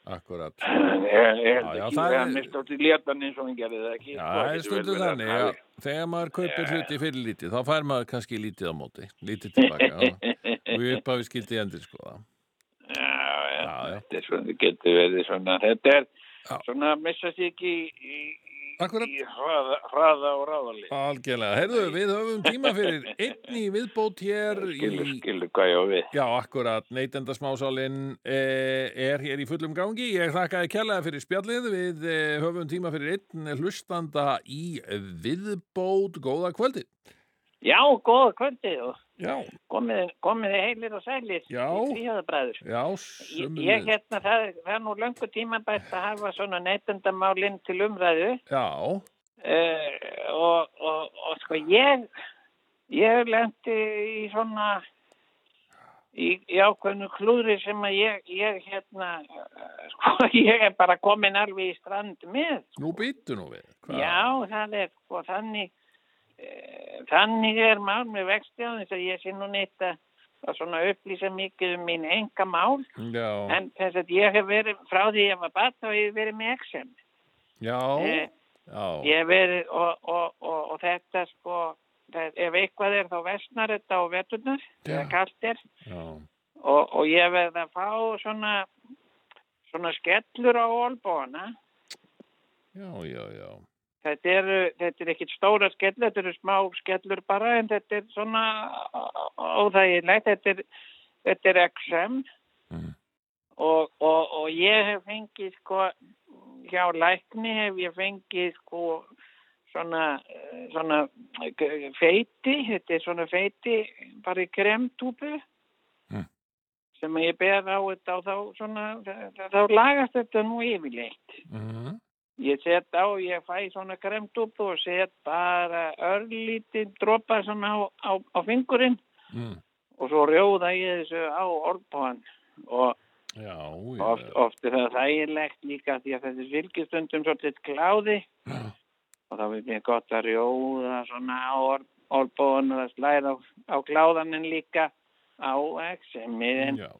akkurat. Ég, ég Já, já, ekki það að er- hann mist átti létan eins og hann gerði það ekki? Já, sko, það er stundu þannig að þegar maður kaupir hluti fyrir lítið þá fær maður kannski lítið á móti lítið tilbaka og ég upphafi skildi endur sko. Já, já, Já, þetta er svona, þetta getur verið svona, þetta er svona að missa sig ekki í, í, Akkurat. í hraða, hraða og ráðalið. Algjörlega, heyrðu, við höfum tíma fyrir einn í viðbót hér Skilur, í... skilur hvað ég á við. Já, akkurat, neytenda smásálinn eh, er hér í fullum gangi. Ég þakkaði kjærlega fyrir spjallið. Við eh, höfum tíma fyrir einn hlustanda í viðbót. Góða kvöldi. Já, góða kvöldið og Já, komið, heilir og sælir Já. já, Ég, ég hérna, það, það er nú löngu tímabært að hafa svona neytendamálinn til umræðu Já, uh, og, og, og sko ég, ég lendi í svona, í, í ákveðnu klúðri sem að ég, ég hérna, sko ég er bara komin alveg í strand með. nú býttu nú við. Hvað? Já, það er sko þannig þannig er mál með vexti á þess að ég sé nú neitt að að svona upplýsa mikið um mín enga mál Já, en þess að ég hef verið frá því ég var bat þá hef ég verið með XM já, e, já, ég hef verið og, og, og, og þetta sko það, ef eitthvað er þá vestnar þetta á veturnar er. Já, og, og ég verð að fá svona svona skellur á olbóna já, já, já. Þetta eru, þetta er ekkit stóra skellur, þetta eru smá skellur bara en þetta er svona óþægilegt, þetta er, þetta er XM Mm. og, og, og ég hef fengið sko, hjá lækni hef ég fengið sko svona, svona feiti, þetta er svona feiti bara í kremtúpu Mm. sem ég ber á þetta og þá svona, þá lagast þetta nú yfirleitt. Mm. Ég set á, ég fæ svona kremdúpu og set bara örlítið dropa svona á, á, á fingurinn. Mm. og svo rjóða ég þessu á orðbóðan og Já, oft, oft er það þægilegt líka því að þessi fylgjastundum svolítið kláði. Já, og þá vil ég gott að rjóða svona á orðbóðan og það slæða á, á kláðanin líka á XM-ið já,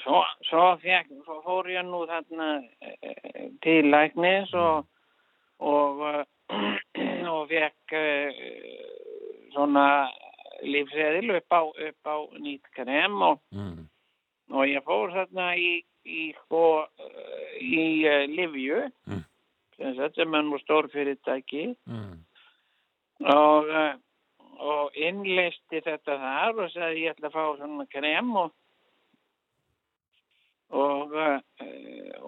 Svo, svo, fekk, svo fór ég nú þarna e, til læknis og, og, eh, og fekk e, svona lífseðil upp á, á nýtt krem og, mm. og ég fór þarna í, í, sko, eh, í Livju, Mm. sem er nú stór fyrirtæki Mm. og, eh, og innleisti þetta þar og sagði ég ætla að fá svona krem og og, uh,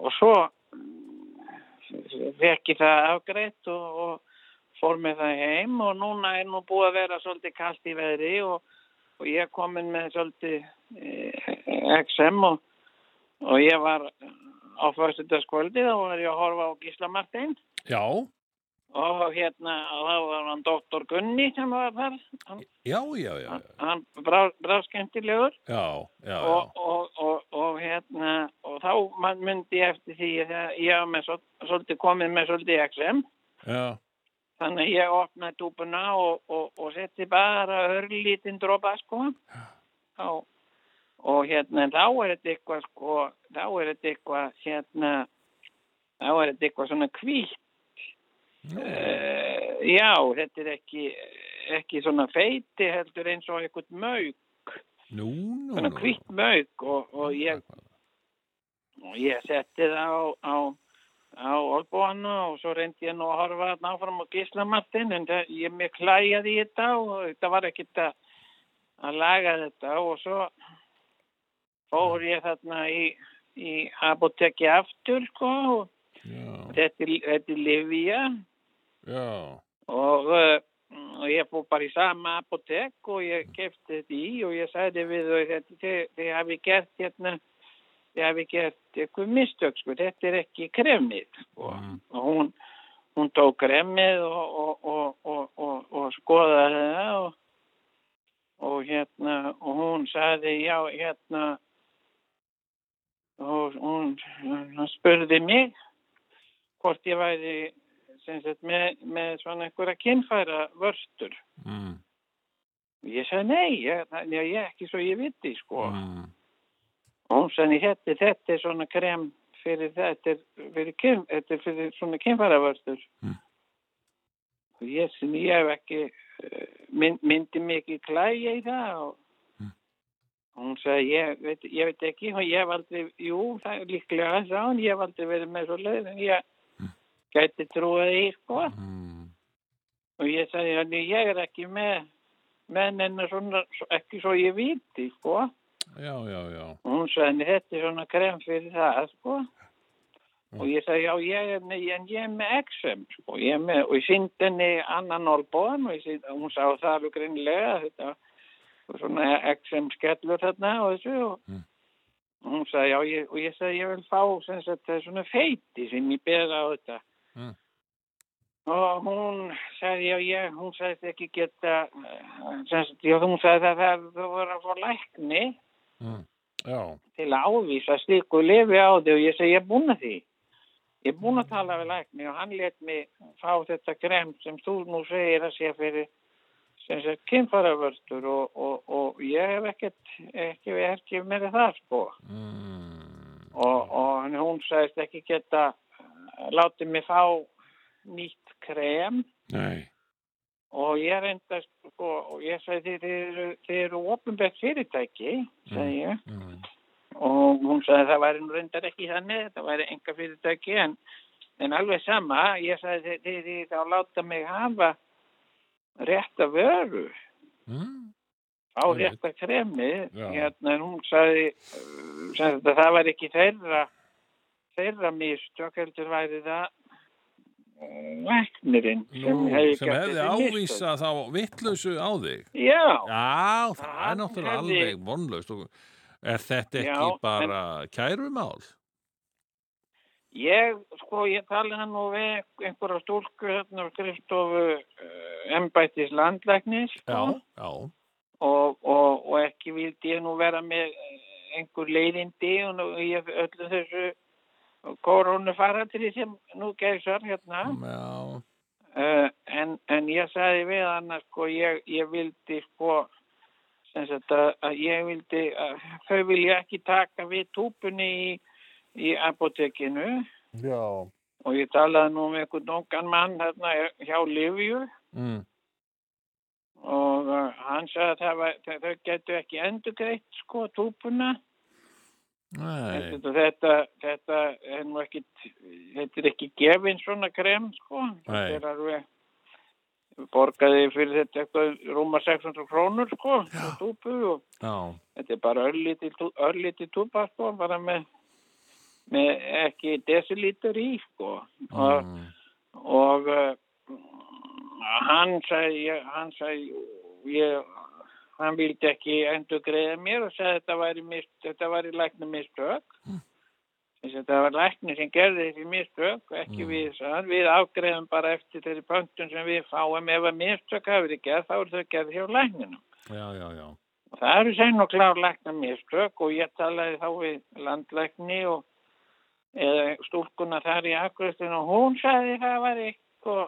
og svo fekk ég það afgreitt og, og fór með það heim. Og núna er nú búið að vera svolítið kallt í veðri og, og ég er komin með svolítið eh, XM og, ég var á fyrstutaskvöldi þá var ég að horfa á Gísla Martin Já, og hérna þá var hann doktor Gunni sem var þar. Hann, já, já, já, já, hann brá, brá skemmtilegur já, já, og, og, og, og hérna og þá myndi ég eftir því að ég var með svol- svolítið komið með svolítið XM já. þannig að ég opnaði túpuna og, og, og setti bara örlítinn dropa sko. Og, og hérna þá er þetta eitthvað sko þá er þetta eitthvað hérna þá er þetta eitthvað svona hvítt uh, já þetta er ekki ekki svona feiti heldur eins og Nú, nú, svona hvítt mauk og, og ég og ég setti það á, á, á olbúana og svo reyndi ég nú að horfa þarna áfram á gíslamattin en það, ég mér klæjaði í þetta og þetta var ekkert að, að laga þetta. Og svo fór ég þarna í, í apotekki aftur sko og þetta, er- Livia og, uh, og ég fór bara í sama apotek og ég kefti þetta í og ég sagði við þið, hafi gert hérna þið hafi gert eitthvað mistök sko, þetta er ekki kremið. Sko. og hún, hún tók kremið og, og, og, og, og, og skoðaði það og, og hérna og hún sagði já hérna. Og hún, hún spurði mig hvort ég væri sagt, með, með svona einhverja kynfæra vörstur. mm, Ég sagði nei, ég, það- ég, ekki svo ég viti sko. mm, Og hún sagði þetta, þetta er svona krem fyrir þetta er fyrir, kyn, þetta fyrir svona kynfæra vörstur. Mm. Og ég sem ég hef ekki uh, mynd, myndi mikið klæja í það og Mm. og hún sagði ég veit, ég veit ekki og ég hef aldrei, jú það er líklega sá hún, ég hef aldrei verið með svo leið en ég gæti trúið í sko. mm, og ég sagði hann ég er ekki með hennar svona ekki svo ég viti sko. Já, já, já, og hún sagði þetta er svona krem fyrir það sko. Og ég sagði já ég er, með, en ég er með XM sko. Ég með, og ég syndi henni annan olbóðan og ég syndi, hún sá það alveg greinilega þetta var svona XM skellur þarna og þessu og Mm. og hún sagði já ég, og ég sagði ég vil fá sem sagt það er svona feiti sem ég bera á þetta Mm. og hún sagði já ég, hún sagði ekki geta eh, sem sagt, já hún sagði að það, voru að fá lækni mm, til að ávísa slíku lifi á þig og ég segi ég er búin að því. Ég er búin að tala við lækni og hann let mig fá þetta krem sem þú nú segir að sé fyrir kynfæravörstur og, og, og ég hef ekkert ekki, ekki meira það sko. Mm, og, og hún sagðist ekki geta látið mig fá nýtt krem. Nei, og ég reynda sko, og ég sagði þið eru, eru ofinbært fyrirtæki ég. mm, og hún sagði það væri nú reyndar ekki þannig það væri enga fyrirtæki en, en alveg sama, ég sagði þið, þið þá láta mig hafa rétta vöru. Mm, á Einmitt. rétta kremi hérna en hún sagði, sagði að það var ekki þeirra þeirra mistök heldur væri það uh, læknirinn sem gert hefði ávísað þá vittlausu á þig? Já, Já, það er Hann náttúrulega hefði- alveg vonlaust. Og er þetta ekki Já, en- bara kærumál? Ég, sko, ég talaði nú við einhverja stúlku hérna á skrifstofu uh, embættis landlæknis sko, Já, já, og, og, og ekki vildi ég nú vera með eh, einhver leiðindi og í öllu þessu koronafaratri sem nú geysar hérna. Uh, en, en ég sagði við hann að sko ég, ég vildi sko sagt að, að ég vildi að þau vilja ekki taka við túpunni í, í apotekinu já. og ég talaði nú með einhvern ungan mann hérna hjá Livju Mm, og uh, hann sagði að var, þau- getur ekki endurgreitt sko túpuna. nei, þetta, þetta, þetta er nú ekki þetta er ekki gefin svona krem sko. Þetta er alveg borgaði fyrir þetta eitthvað rúma 600 krónur sko, á túpu og Já, þetta er bara örlítið túpa sko, bara með, með ekki desilítur í sko. Og, mm, og uh, hann sagði, ég- hann sagði ég, hann vildi ekki endur greiða mér og sagði þetta væri, mist, þetta væri lækna mistök þess að þetta var lækni sem gerði þessi mistök ekki við, sagði hann. við afgreiðum bara eftir þeirri pöntun sem við fáum. Ef að mistök hafi verið gerð þá er þau gerð hjá lækninum. Já, já, já. Og það eru sæn og klár lækna mistök og ég talaði þá við landlækni og eða stúlkuna þar í akkuristinu og hún sagði það var eitthvað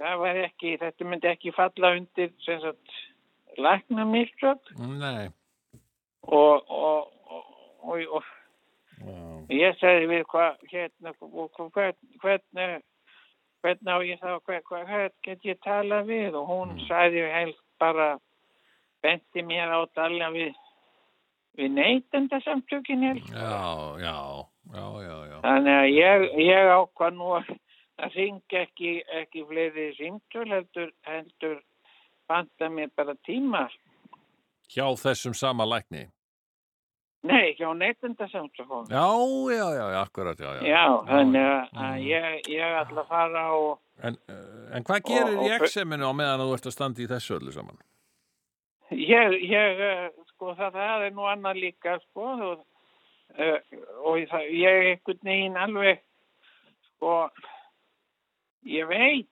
það var ekki, þetta myndi ekki falla undir sem sagt lækna mistök og, og, og, og, já, ég sagði við hvað hérna, hvern- hvernig hvernig á ég þá hvern, hvern, get ég talað við? Og hún sagði heilt bara benti mér á tala við við neytenda samtökin já, já, já, já, já. þannig að ég, ég ákvað nú að að ringa ekki, ekki fleiri símtöl heldur, heldur banda mér bara tíma Hjá þessum sama lækni. nei, hjá neytenda samtökum Já, já, já, akkurat, já, já. já, þannig að, að ég, ég ætla að fara og En, en hvað gerir Og- í exeminu á meðan að þú ert að standa í þessu öllu saman? Ég, ég, eh, sko, það, það er nú annað líka, sko, og, uh, og það, ég einhvern veginn alveg, sko, ég veit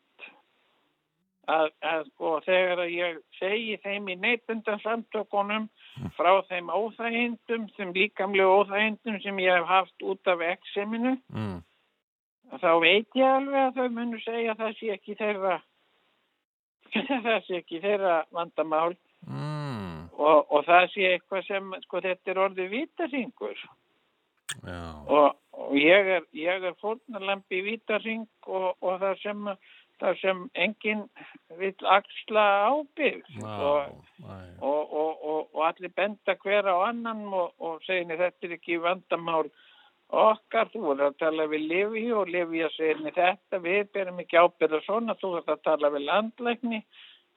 að, að sko, þegar að ég segi þeim í neytundansamtökunum frá þeim óþægindum, þeim líkamlegu óþægindum sem ég hef haft út af ekseminu, Mm. þá veit ég alveg að þau munu segja að það sé ekki þeirra, það sé ekki þeirra vandamál Mm. og, og það sé eitthvað sem, sko, þetta er orðið vítaringur Já, og, og ég er, er fórnalambi í vítaring og, og það sem, það sem enginn vill axla ábyrg já, og, og, og, og, allir benda hver á annan og, "Nei, þetta er ekki vandamál okkar, þú voru að tala við Livi og Livi að segja "Nei, þetta við berum ekki ábyrða svona, þú voru að tala við landlækni.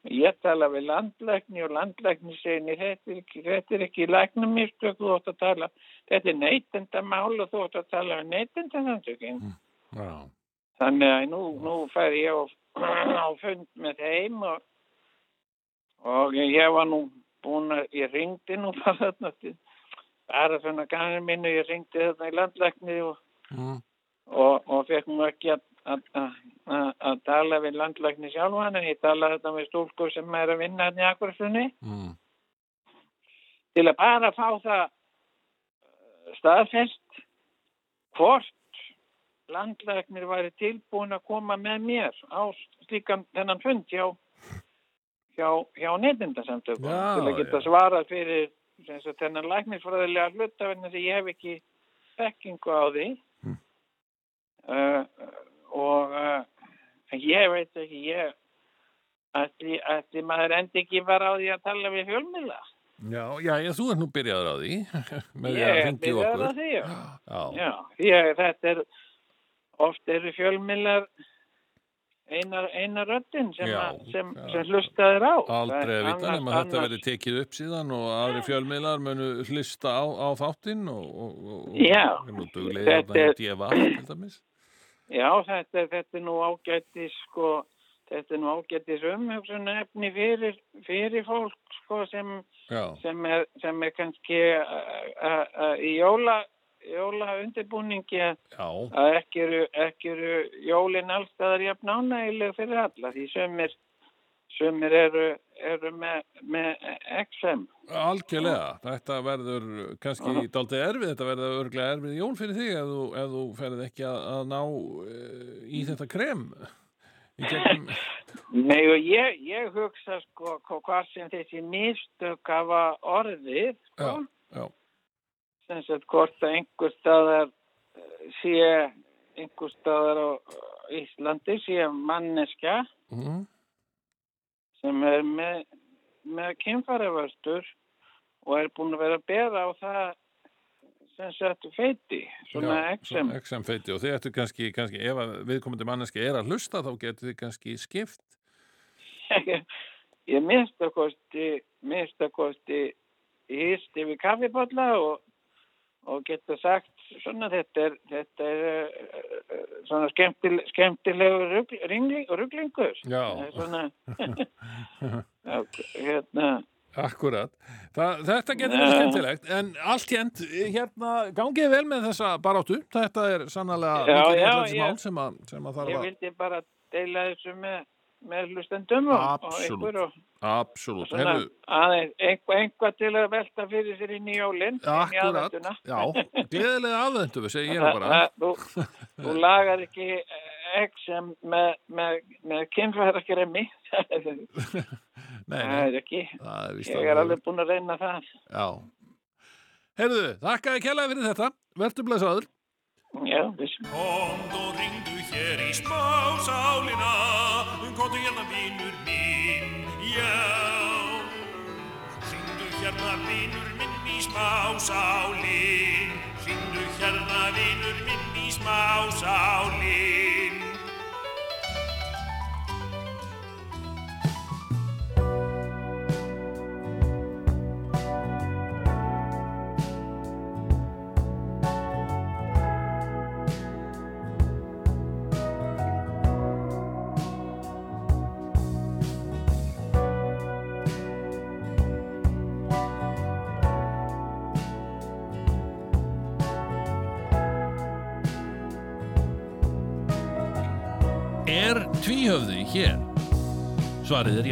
Ég tala við landlækni og landlækni segir "Nei, þetta er ekki, þetta er ekki læknumistök, þú voru að tala þetta er neytendamál og þú voru að tala við neytendasamtökin. Já, Þannig að nú, nú fær ég á, á fund með þeim og, og ég var nú búin að, ég ringdi nú bara þarna til, bara svona gangur minnu, ég ringdi þarna í landlækni og, mm. og, og fekk nú ekki að, að, að, að tala við landlækni sjálfan en ég talaði þetta með stúlku sem er að vinna hérna í akkursunni Mm. til að bara fá það eh, staðfest hvort landlæknir væri tilbúin að koma með mér á slíkan þennan fund hjá, hjá, hjá neytindasamtökum Já, til að geta svarað fyrir sem sagt, þennan læknisfræðilega hluta vegna því ég hef ekki þekkingu á því. Hm. uh, og uh, ég veit ekki ég ætli, ætli maður endi ekki bara á því að tala við fjölmiðla? Já, já, já, þú ert nú byrjaður á því ég er byrjaður á því já. Já, Já, ég, þetta er oft eru fjölmiðlar einar, einar röddin sem, Já, að- sem, já. sem hlustaðir á aldrei að vita nema þetta verið tekið upp síðan og aðri fjölmiðlar munu hlusta á, á þáttinn og, og, og, Já, þetta er- djefa. Já, þetta, þetta er nú ágættis sko, þetta er nú ágættis umhugsun efni fyrir, fyrir fólk sko sem, sem, er, sem er kannski uh, uh, uh, í jóla, jóla undirbúningi að já, að ekki eru, ekki eru jólin allstaðar jafn ánægileg fyrir alla því sömur, sömur eru, eru með, með XM. algjörlega. Þetta verður kannski dálítið erfið, þetta verður örglega erfið jól fyrir þig ef þú, ef þú ferð ekki að, að ná uh, í þetta krem. Í gegnum, Nei og ég, ég hugsa sko hva- hvað sem þessi mistök hafa orðið sko, já, já, sem sagt hvort að einhver staðar eh, sé einhver staðar á Íslandi sé manneskja mm, sem er með, með kynfæravörstur og er búin að vera að bera á það sem sagt feiti, svona svona XM feiti. Og þið ættu kannski, kannski ef að viðkomandi manneski er að hlusta þá getur þið kannski skipt. Ég mista kosti, mista kosti hýst yfir kaffibotla og, og geta sagt svona þetta er, þetta er uh, svona skemmtil, skemmtilegur er Svona, hérna, Akkurat. Það, þetta getur verið skemmtilegt, en allt hérnt, hérna, gangið vel með þessa baráttu. Þetta er sannlega Já, já, ég- sem, að- sem að ég vildi bara deila þessu með, með hlustendum og, ykkur og Absolutt. einhvað, til að velta fyrir sér í jólinn, inn í akkurat. Já, gleðilega aðvendu, við segja ég bara. Þú, þú lagar ekki egg sem með, með, með kynfæðarkremi. Nei, Það er ekki. það er Ég er alveg búin að reyna það. Já. Herðu, þakkaði kjærlega fyrir þetta. Vertu blessaður. Já, viss. Komd og ringdu hér í smásálina, komdu hérna vinur minn, já. Ringdu hérna vinur minn í smásálin, ringdu hérna vinur minn í smásálin. Svarið er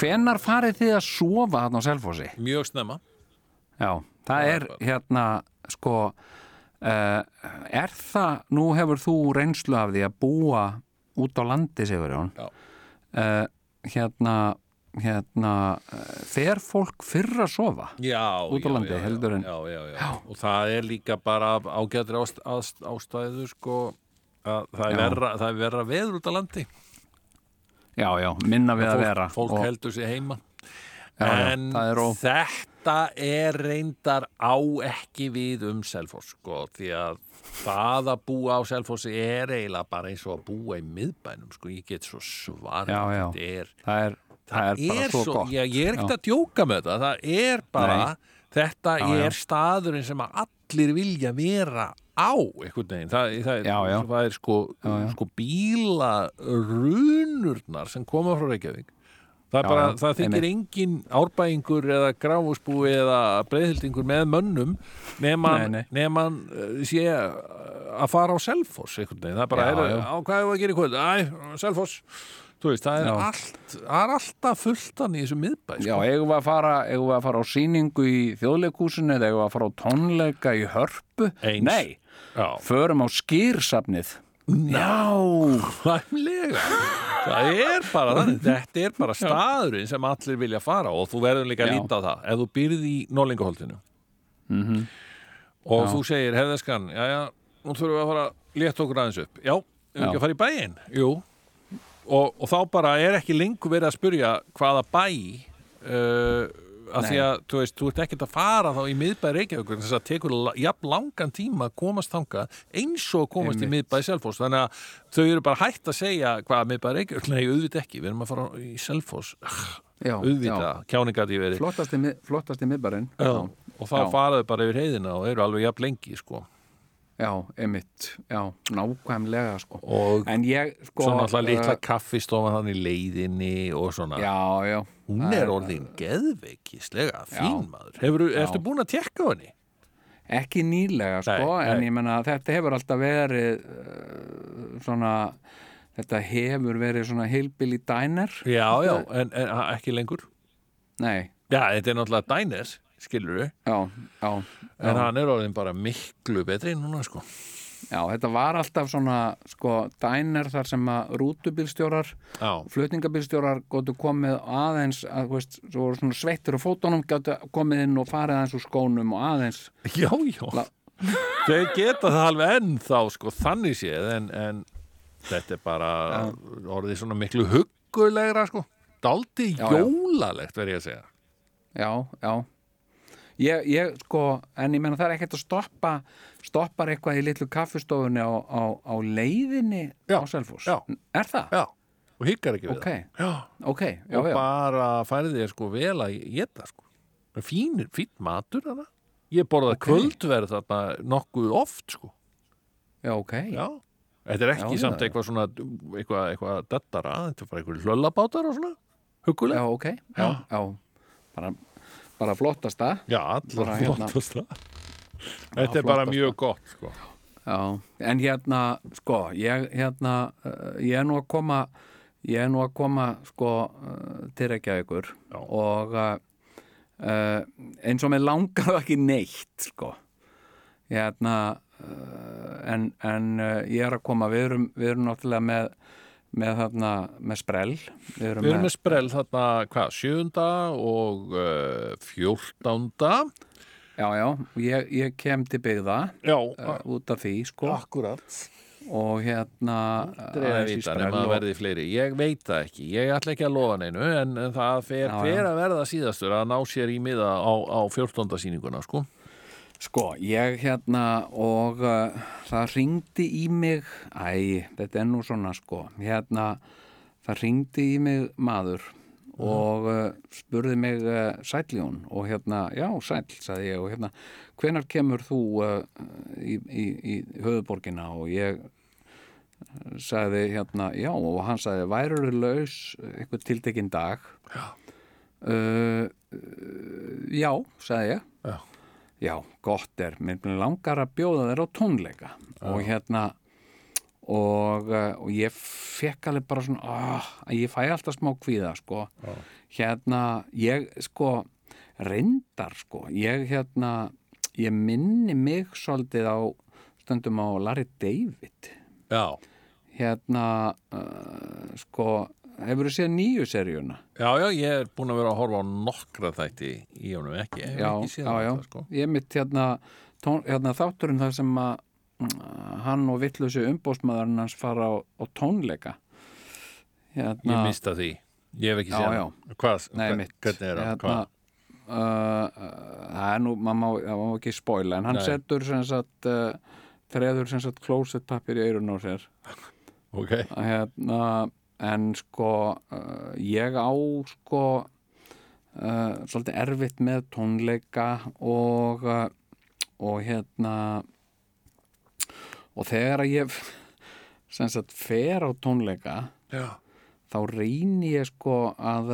hvenar farið þið að sofa þarna á Selfossi? mjög snemma Já, það er hérna sko uh, er það, nú hefur þú reynslu af því að búa út á landi, segur Jón Já. uh, hérna hérna, fer fólk fyrr að sofa? já, Út á já, landi, já, heldur en- já, já, já. og það er líka bara af ágætri ást, ást, ástæðu sko að það er verra, það er verra veður út á landi Já, já, minna við að vera. fólk og, heldur sig heima. Já, já, en það er ó- þetta er reyndar á ekki við um Selfoss sko, því að það að búa á Selfossi er eiginlega bara eins og að búa í miðbænum sko, ég get svo svar Já, já. þetta er það er, það er bara svo, gott. Já, ég er ekkert að djóka með þetta það er bara, þetta Já, já. er staðurinn sem að allir vilja vera á einhvern veginn, það, það, Já, já. það er sko, Já, já. sko bílarunurnar sem koma frá Reykjavík það, Já, bara, já, það þykir engin árbæingur eða gráfusbúi eða breyðhildingur með mönnum Nei, nei. hann eh, sé að fara á Selfoss einhvern veginn, það er bara, Já, er, já. á hvað er að gera í kvöld, æ, Selfoss þú veist, það er, Já. allt, það er alltaf fulltan í þessu miðbæ Já, sko. eigum við að fara, eigum við að fara á sýningu í þjóðleikúsinu eða eigum við að fara á tónleika í hörpu? Eins. Nei, Já. förum á skýrsafnið. Já, Hlæmlega Það er bara þannig, þetta er bara staðurinn sem allir vilja fara og þú verður líka að Já. líta á það ef þú byrði í Norlingaholtinu Mhm. og þú segir hefðeskan, já já, nú þurfum við að fara að létta okkur aðeins upp, já, við Já. ekki að fara í bæinn jú, og, og þá bara er ekki lengur verið að spurja hvaða bæ uh, að því að, þú veist, þú ert ekkert að fara þá í miðbæ Reykjavíkur, þess að tekur jafn langan tíma að komast þangað eins og komast í miðbæ Selfoss. Þannig að þau eru bara hægt að segja hvað miðbæ Reykjavíkur, nei, auðvitað ekki. Við erum að fara í auðvitað. kjáningat í verið Flottasti, mið- flottasti miðbarinn. Já, og þá Já. faraðu bara yfir heiðina og eru alveg jafn lengi, sko Já, einmitt, já, nákvæmlega, sko. og En ég, sko... svo náttúrulega litla uh, kaffistofan þannig í leiðinni og svona Já, já. hún er orðin geðveikislega fín maður, Hefur, ertu búin að tekka henni? Ekki nýlega, sko, Nei, en nei. ég menna þetta hefur alltaf verið uh, svona, þetta hefur verið svona hillbilly diner. Já, já, en, en ekki lengur Nei, Já, þetta er náttúrulega Diners, skilur við já, já. en já. hann er orðin bara miklu betri núna, sko. Já, þetta var alltaf svona, sko, diner þar sem að rútubílstjórar, flutningabílstjórar gótu komið aðeins, að, veist, svo voru svona sveittur á fótunum, gótu komið inn og farið aðeins úr skónum og aðeins, já, já. La- Þeir geta það alveg ennþá, sko, þannig séð en, en þetta er bara orðið svona miklu huggulegra, sko. Daldi jólalegt, verð ég að segja. Já, já. Ég, ég, sko, en ég menna það er ekkert að stoppa, stoppar eitthvað í litlu kaffistofunni á, á, á leiðinni Já, á Selfoss. já. Er það? Já, og hyggar ekki við Ok, það Já, ok, já, og já. bara færði þér sko vel að geta sko. fínir, fín matur þarna ég borðaði Ok. kvöldverð þarna nokkuð oft sko Já, ok. já. þetta er ekki Já, samt eitthvað svona eitthvað, eitthvað dattara, þetta er bara eitthvað hlöllabátar og svona, huguleg Já, ok, já, já. Bara, bara flottasta. já, allar Bara hérna. flottast það þetta er bara flottasta. mjög gott sko. Já, en hérna, sko, ég, hérna, uh, ég er nú að koma, ég er nú að koma, sko, uh, til Reykjavíkur Já. og uh, eins og með langar ekki neitt, sko. Hérna, en, en ég er að koma, við erum, við erum náttúrulega með, með þarna, með sprell. Við erum, við erum með sprell þarna, hvað, sjönda og uh, fjórtánda Já, já, ég, ég kem til byggða já, uh, út af því, sko, akkurat og hérna vita og-. Ég veit það ekki. Ég ætla ekki að lofa neinu en, en það fer Já, já. að verða síðastur að ná sér í miða á, á 14. sýninguna, sko. Sko, ég hérna og uh, það ringdi í mig, æ, þetta er nú svona sko, hérna, það ringdi í mig maður og uh, spurði mig uh, sætljón og hérna, já, sæll, sagði ég og hérna, hvenar kemur þú í, í, í höfuborgina og ég sagði hérna, já, og hann sagði, værur laus eitthvað tiltekinn dag? Já. Já, sagði ég. Já. Já, gott er, mér langar að bjóða þér á tónleika. Og hérna og, uh, og ég fekk alveg bara svona oh, að ég fæ alltaf smá kvíða sko. Hérna, ég sko reyndar sko ég hérna, ég minni mig svolítið á stundum á Larry David. Já, hérna uh, sko, hefur þú séð nýju seríuna? já, já, ég er búin að vera að horfa á nokkra þætti í honum ekki, ég hef Já, ekki séð já, já, þetta sko. ég mitt hérna, tón, hérna þátturinn þar sem að mm, hann og vittlusi umbósmaðurinn hans fara á, á tónleika hérna, Ég mista því, ég hef ekki Já, séð já. hann. Hvað, Nei, hver- hvernig er hann, hérna, uh, það er nú, maður má, það má ekki spoila en hann Nei. setur sem sagt uh, treður sem sagt closet pappir í eirun á sér Ok, hérna en sko uh, ég á sko uh, svolítið erfitt með tónleika og uh, og hérna og þegar að ég sem sagt fer á tónleika já, þá reyni ég sko að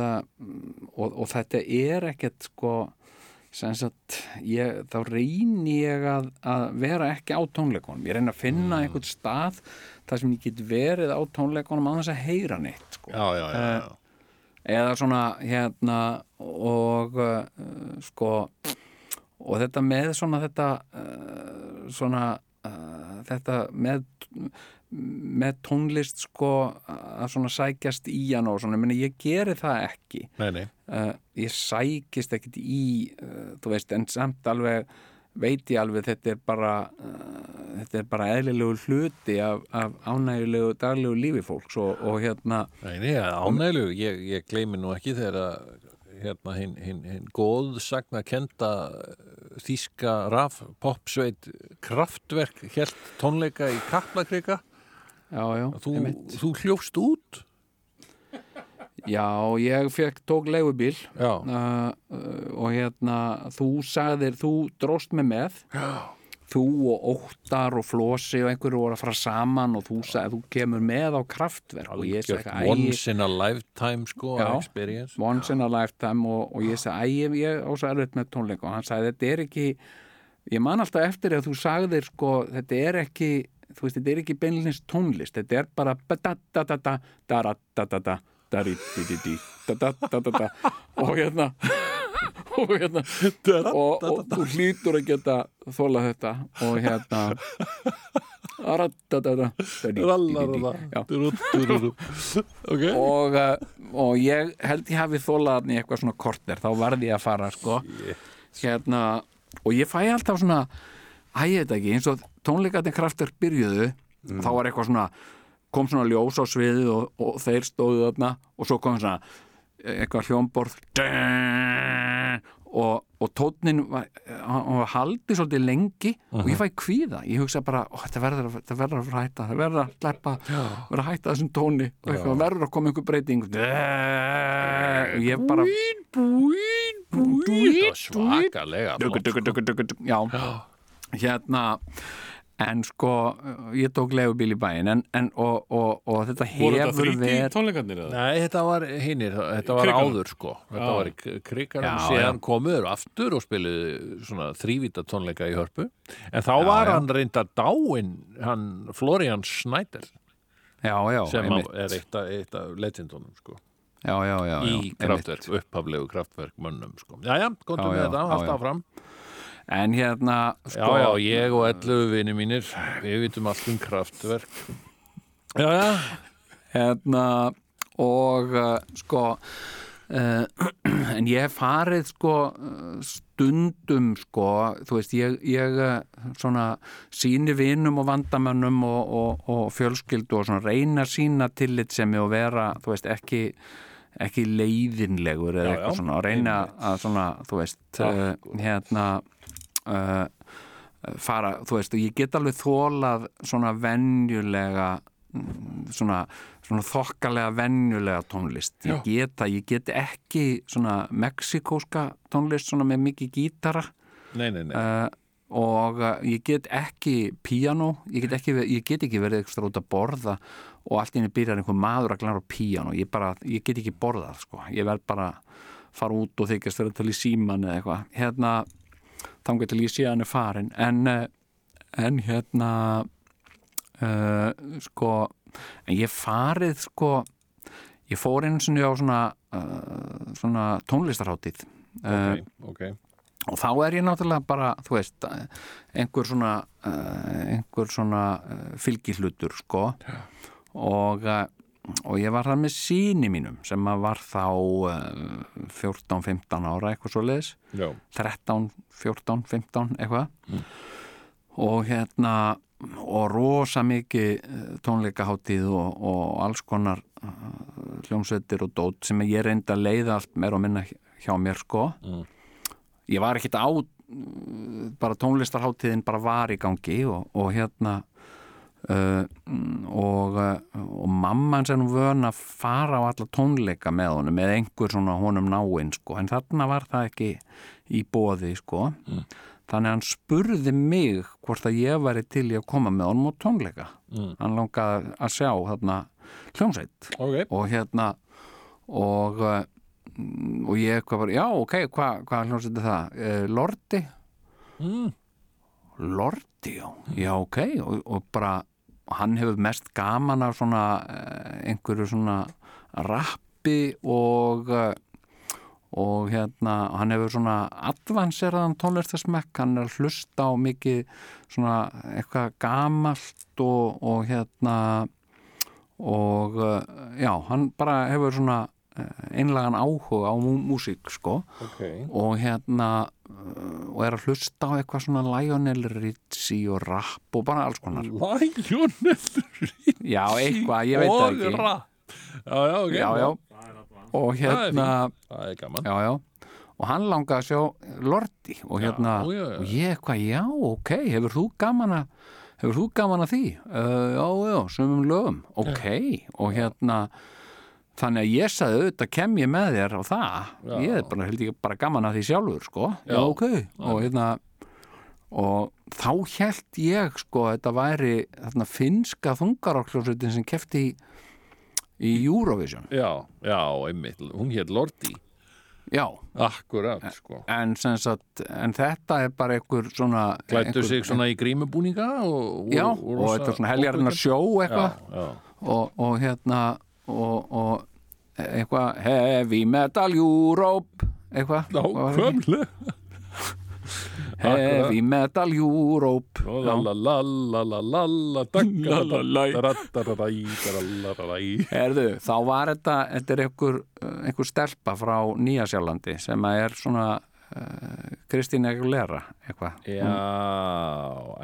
og, og þetta er ekkert sko sem sagt ég, þá reyni ég að, að vera ekki á tónleikunum. Ég reyni að finna einhvern stað þar sem ég get verið á tónleikunum á þess að heyra neitt sko. Já, já, já, já. eða svona hérna og uh, sko og þetta með svona þetta uh, svona uh, þetta með með tónlist sko að svona sækjast í hann og svona, ég, geri það ekki. Nei, nei, ég sækist ekkit í þú veist, en samt alveg veit ég alveg þetta er bara uh, þetta er bara eðlilegu hluti af, af ánægilegu daglegu lífi fólks og, og hérna nei, ánæglu, ég, ég gleymi nú ekki þegar að hérna hinn hin, hin góð sagna kenda þíska raf popsveit kraftverk helt tónleika í Kaplakrika. Þú, þú hljófst út já, ég fekk, tók leigubíl. Já, uh, uh, og hérna þú sagðir, þú dróst mig með. Já, þú og Óttar og Flosi og einhverju voru að fara saman og þú sagði, þú kemur með á kraftverk og ég sagði, Algjört once in a lifetime sko Já. experience. once in a lifetime og, og ég sagði, æ, ég, ég á svo erfitt með tónleika. Og hann sagði, þetta er ekki ég man alltaf eftir að þú sagðir sko, þetta er ekki þú veist, þetta er ekki beinlins tónlist þetta er bara da-da-da-da da-da-da-da-da da-di-di-di-di da-da-da-da-da og hérna og hérna og, og þú hlýtur að geta þóla þetta. Og hérna og, og ég held ég hafi þólað í eitthvað svona korter. Þá verði ég að fara sko. Hérna, og ég fæ alltaf svona æ, ég veit ekki, eins og tónleikarnir kraftur byrjuðu, þá var eitthvað svona kom svona ljós á sviðið og, og þeir stóðu þarna og svo kom svona eitthvað hljómborð og, og tónnin var, var haldið svolítið lengi og ég fæ kvíða, ég hugsa bara þetta verður, að- þetta verður að hætta það verður að sleppa, verður að hætta þessum tóni. Og eitthvað verður að koma einhver breyting. Og ég bara búin, búin, Svakalega duggu, duggu, já, hérna en sko, ég tók legubíl í bæinn en, en, og, og, og þetta Voru þetta hefur þríti verið tónleikarnir eða? Nei, þetta var hinnir, þetta var Krikanum. áður sko Þetta Já. var krigarum Já, síðan komuður aftur og spiluðu svona þrývita tónleika í hörpu En þá Já, var já. hann reynda dáinn hann Florian Schneider já, já, sem er eitt af, eitt af legendunum sko já, já, já, já, í kraftverk, upphaflegu kraftverk mönnum sko komdu Já, með já, þetta, já, halda já. En hérna Já, sko, já, ég og ellu vini mínir við vitum allt um kraftverk. Já, já. Hérna og uh, sko uh, en ég hef farið sko stundum sko þú veist ég, ég uh, svona síni vinum og vandamönnum og, og, og fjölskyldu og svona reyna sína tillitsemi og vera þú veist ekki ekki leiðinlegur eða Já, eitthvað já, svona og reyna að svona þú veist uh, hérna uh, fara, þú veist, ég get alveg þólað svona venjulega mm, svona, svona þokkalega venjulega tónlist. Ég get það, ég get ekki svona mexikóska tónlist svona með mikið gítara. Nei, nei, nei. Uh, og uh, ég get ekki píano, ég get ekki, ég get ekki verið eitthvað út að borða og allt í henni byrjar einhver maður að glæra á píano ég, bara, ég get ekki borðað sko. ég verð bara að fara út og þykjast verið til í síman eða eitthvað. Hérna, þangar til ég sé hann er farin en, uh, en hérna uh, sko en ég farið sko ég fór sinni á svona uh, svona tónlistarháttið uh, ok, ok. og þá er ég náttúrulega bara þú veist, einhver svona uh, einhver svona uh, fylgihlutur sko. Og, uh, og ég var það með síni mínum sem var þá uh, 14-15 ára eitthvað svo leiðis Já, 13, 14, 15 eitthvað. Og hérna og rosa mikið eh, tónleikaháttíð og, og alls konar uh, hljómsveitir og dót sem ég reyndi að leiða allt meir og minna hjá mér sko. Ég var ekkit á bara tónlistarháttíðin bara var í gangi og, og hérna uh, og, uh, og mamman sem nú vön að fara á alla tónleika með honum með einhver svona honum náinn sko. En þarna var það ekki í bóði sko. Þannig að hann spurði mig hvort að ég væri til í að koma með honum á tónleika. Hann langaði að sjá þarna hljómsveit. Ok. Og hérna og, uh, og ég hvað bara, já ok, hvað hva hljómsveit er það? Lordi? mm. Lordi, já, já ok. Og, og bara, hann hefur mest gaman af svona uh, einhverju svona rappi og uh, og hérna, hann hefur svona advanseraðan tónlistarsmekk. Hann er hlusta á mikið svona eitthvað gamalt og, og hérna og uh, já, hann bara hefur svona einlagan áhuga á mú- músík sko. Ok. Og hérna uh, og er að hlusta á eitthvað svona Lionel Richie og rap og bara alls konar. Lionel já, eitthvað, ég veit það og ekki. rap. Já, já, ok. Já, já. Og hérna Það er gaman. Já, já. Og hann langaði að sjá Lordi og hérna, já, já. og ég eitthvað, já, ok hefur þú gaman að hefur þú gaman að því? Uh, já, já, sumum lögum, ok og hérna þannig að ég sagði auðvitað kem ég með þér á það, Já. ég er bara held ég bara gaman að því sjálfur, sko, já, Já. ok. Og hérna og þá held ég sko að þetta væri þarna finnska þungarokkljósutin sem kefti í, í Eurovision. Já, já, einmitt. Hún hétt Lordi. Já, Akkurat, sko. en, sem sagt, en þetta er bara einhver svona Klættu einhver- sig svona í grímubúninga og, já, og, þetta er svona heljarinn að sjó eitthvað. Já, já, og, og hérna og, og eitthvað heavy metal Europe. Eitthvað. Heavy metal Europe. Herðu, þá var þetta, þetta er einhver, einhver stelpa frá Nýjasjálandi sem er svona uh, Kristín Aguilera eitthvað. Já,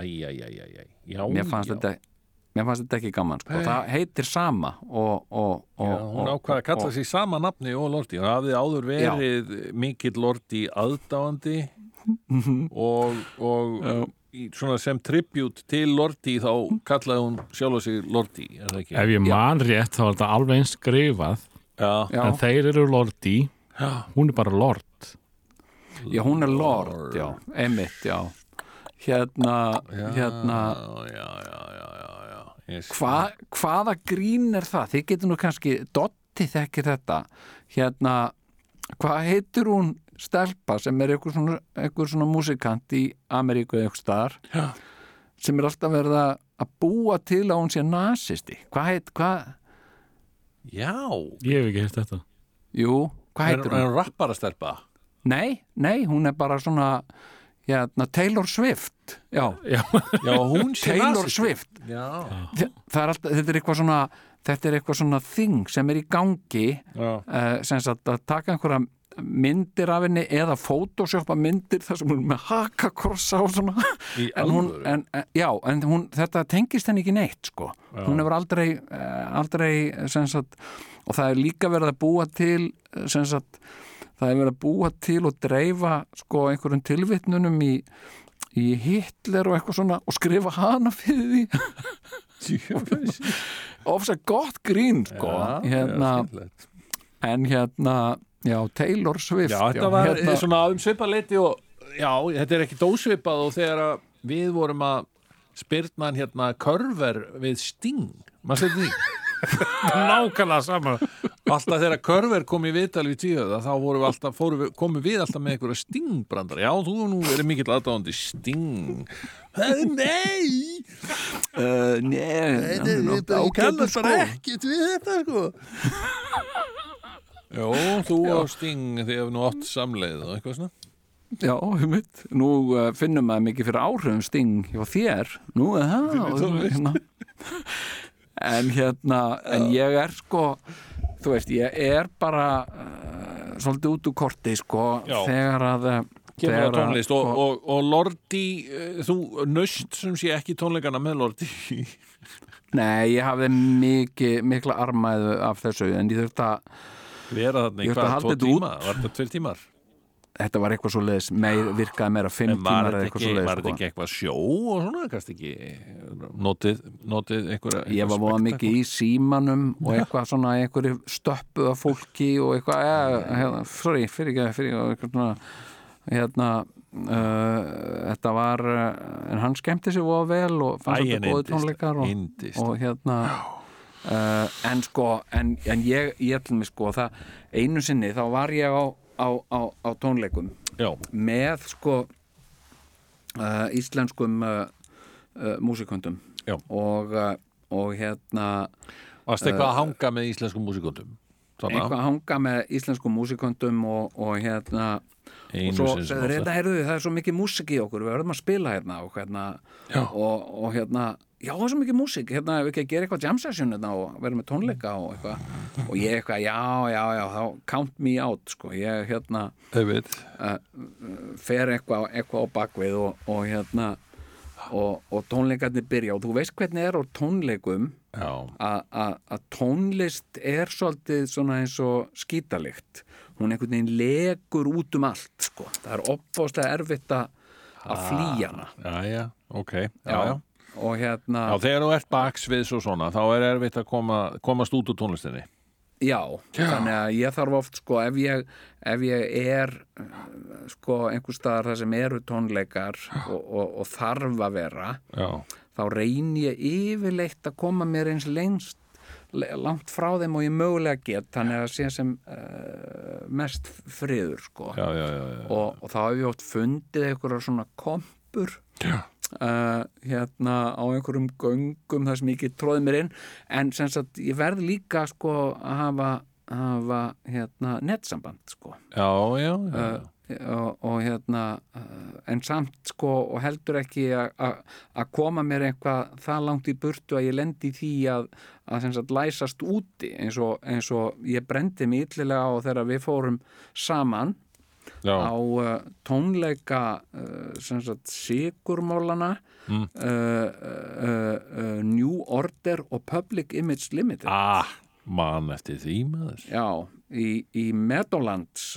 æj, æj, æj, Mér fannst já. þetta Mér fannst þetta ekki gaman, sko. Það heitir sama og... og, og Já, hún og- ákvaði að kalla og- sig sama nafni og Lordi. Hún hafði áður verið mikill Lordi aðdáandi og, og Já. í, svona sem tribut til Lordi þá kallaði hún sjálf sig Lordi er það ekki? Ef ég man rétt þá er þetta alveg eins skrifað. Já, Já, en þeir eru lordi, já, hún er bara lord. Já, hún er Lord, já, Emmitt, já. Hérna, já, hérna, já, já, já, já, já. Hva, hvaða grín er það? Þið getur nú kannski, Dotti þekkir þetta, hérna, hvað heitir hún stelpa sem er einhver svona, einhver svona músikant í Ameríku eða einhver staðar Já. sem er alltaf verið að að búa til að hún sé nasisti. Hvað heit, hvað, Já, Ég hef ekki heilt þetta jú, hvað heitir er hún? hún rappara stelpa? Nei, nei, hún er bara svona, hérna, Taylor Swift, já, Já, hún sé Taylor. Swift. Já, er alltaf, þetta er eitthvað svona, þetta er eitthvað svona þing sem er í gangi já, uh, sem sagt að taka einhverja myndir af henni eða photoshopa myndir þar sem hún er með hakakrossa og svona. En hún, en, en, já, en hún, þetta tengist henni ekki neitt sko, hún hefur aldrei eh, aldrei, sem sagt og það er líka verið að búa til eh, sem sagt, það er verið að búa til og dreifa sko einhverjum tilvitnunum í, í Hitler og eitthvað svona og skrifa hana fyrir því. Ofsa gott grín sko. Já, hérna, já, en hérna já, Taylor Swift Já, þetta var hérna, svona um svipaleiti og já, þetta er ekki dósvipað og þegar við vorum að spyrna hérna körver við Sting. Maður setið því nákvæmlega sama. Alltaf þegar Körver kom í viðtal við tíu þá við alltaf, fórum við, komum við alltaf með einhverja stingbrandar Já, þú er nú verið mikill aðdáðandi sting. Eh, Nei uh, Nei, kannast bara ekkert við þetta sko. Jó, þú og Sting þið hefur nú átt samleið og eitthvað svona. Já, mitt. Nú uh, finnum maður mikið fyrir áhrifum sting hjá þér. Nú er það. En hérna, en ég er sko, þú veist, ég er bara uh, svolítið út úr korti, sko, Já. þegar að... uh, Kemur að tónlist og, sko, og, og Lordi, eh, þú nöst sem sé ekki tónleikana með Lordi. Nei, ég hafði mikið, mikla armæðu af þessu, en ég þurfti að, vera þarna í hvað, tvo tíma? Var þetta tveir tímar þetta var eitthvað svo leiðis, meir, virkaði meira fimm var tímar eða eitthvað svo var leiðis, þetta ekki eitthvað sjó og svona, kannast ekki notið, notið einhverja Ég var voða mikið í símanum og eitthvað svona einhverju stöppu af fólki og eitthvað, ja, hérna, sorry, fyrir ekki, fyrir ekki, eitthvað svona, hérna, uh, þetta var, uh, en hann skemmti sér voða vel og fannst Æ, þetta góði tónleikar og, og hérna, uh, en sko, en, en ég, ég ætlum mig sko, það, einu sinni þá var ég á, á, á, á tónleikum. Já, með sko uh, íslenskum uh, uh, músikundum og, uh, og hérna varst eitthvað að hanga með íslenskum músikundum eitthvað að hanga með íslenskum músikundum og, og hérna og svo segður þetta, heyrðu, það er svo mikið músik í okkur við verðum að spila hérna og hérna og, og hérna, já það er svo mikið músik hérna, við ekki að gera eitthvað jam session hérna og vera með tónleika og eitthvað og ég eitthvað, já, já, já, þá count me out sko, ég hérna Einmitt. fer eitthvað, eitthvað á bakvið og, og hérna og, og tónleikarnir byrja og þú veist hvernig er á tónleikum að tónlist er svolítið svona eins og skítalikt hún einhvern veginn legur út um allt sko. það er opfáslega erfitt að að flýja hana. já, já, ok Já, já. og hérna Já, þegar þú ert baksviðs og svona þá er erfitt að koma, komast út úr tónlistinni. Já, þannig að ég þarf oft sko ef ég, ef ég er sko einhver staðar þar sem eru tónleikar og, og, og þarf að vera Já, þá reyn ég yfirleitt að koma mér eins lengst le- langt frá þeim og ég mögulega get þannig að sé sem uh, mest friður sko já, já, já, já. og, og þá hef ég oft fundið einhverjar svona kompur uh, hérna á einhverjum göngum þar sem ég get tróðið mér inn en sem sagt ég verð líka sko að hafa, hafa hérna netsamband sko já, já, já. uh, og, og hérna uh, en samt sko og heldur ekki að- koma mér eitthvað það langt í burtu að ég lendi í því að, að sem sagt læsast úti eins og, eins og ég brendi mig illilega á þegar við fórum saman já. á uh, tónleika uh, sem sagt Sigurmólana Mm. uh, New Order og Public Image Limited Ah, mann eftir því maður Já, í, í Meadowlands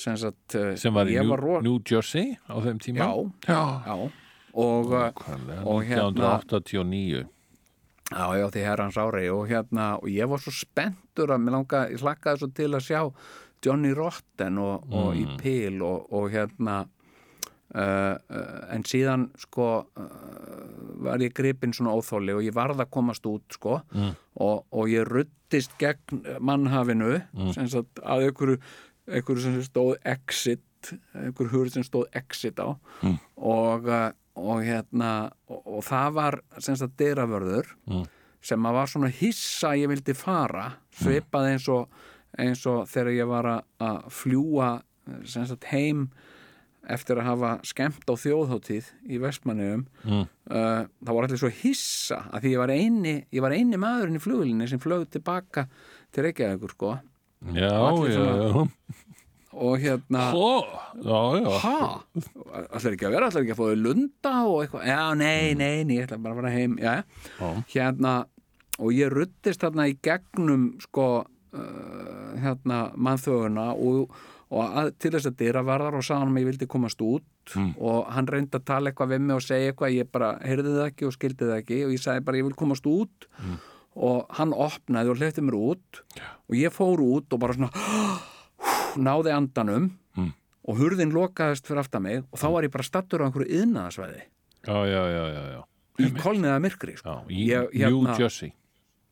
sem sagt uh, sem var í New, ro- New Jersey á þeim tíma. Já, já. já. Og, Nákvæmlega, og hérna- 1989 já, já, því herrans ári og hérna, og ég var svo spenntur að mér langa, ég hlakkaði svo til að sjá Johnny Rotten og, og í Pil og, og hérna Uh, uh, en síðan sko uh, var ég gripinn svona óþóli og ég varð að komast út sko Mm. og, og ég ruttist gegn mannhafinu Mm. sem sagt að einhverju, einhverju sem stóð exit einhverju hurð sem stóð exit á Mm. og, uh, og hérna og, og það var sem sagt dyravörður Mm. sem að var svona hissa að ég vildi fara svipað eins og eins og þegar ég var að- að fljúa sem sagt heim eftir að hafa skemmt á þjóðháttíð í Vestmanniðum Mm. uh, þá var allir svo hissa að því ég var eini, ég var eini maðurinn í flugulinni sem flög tilbaka til Reykjavíkur sko já, allir já, svona- já og hérna já, já. Allir ekki að vera allir ekki að fóðu lunda og eitthvað? Já, nei, nei, nei, ég ætla bara að fara heim. Já, Já. hérna og ég ruttist þarna í gegnum sko uh, hérna mannþöguna og, og að, til þess að dyra varðar og sagði hann að ég vildi komast út. Mm. og hann reyndi að tala eitthvað við mig og segja eitthvað ég bara heyrði það ekki og skildi það ekki og ég sagði bara ég vil komast út og hann opnaði og hleyfti mér út og ég fór út og bara svona náði andanum Mm. og hurðin lokaðist fyrir aftan mig og þá var ég bara stattur á einhverju yðnaðasvæði já, já, já, já, já. í kolniða myrkri sko. já Ég- New hérna- Jersey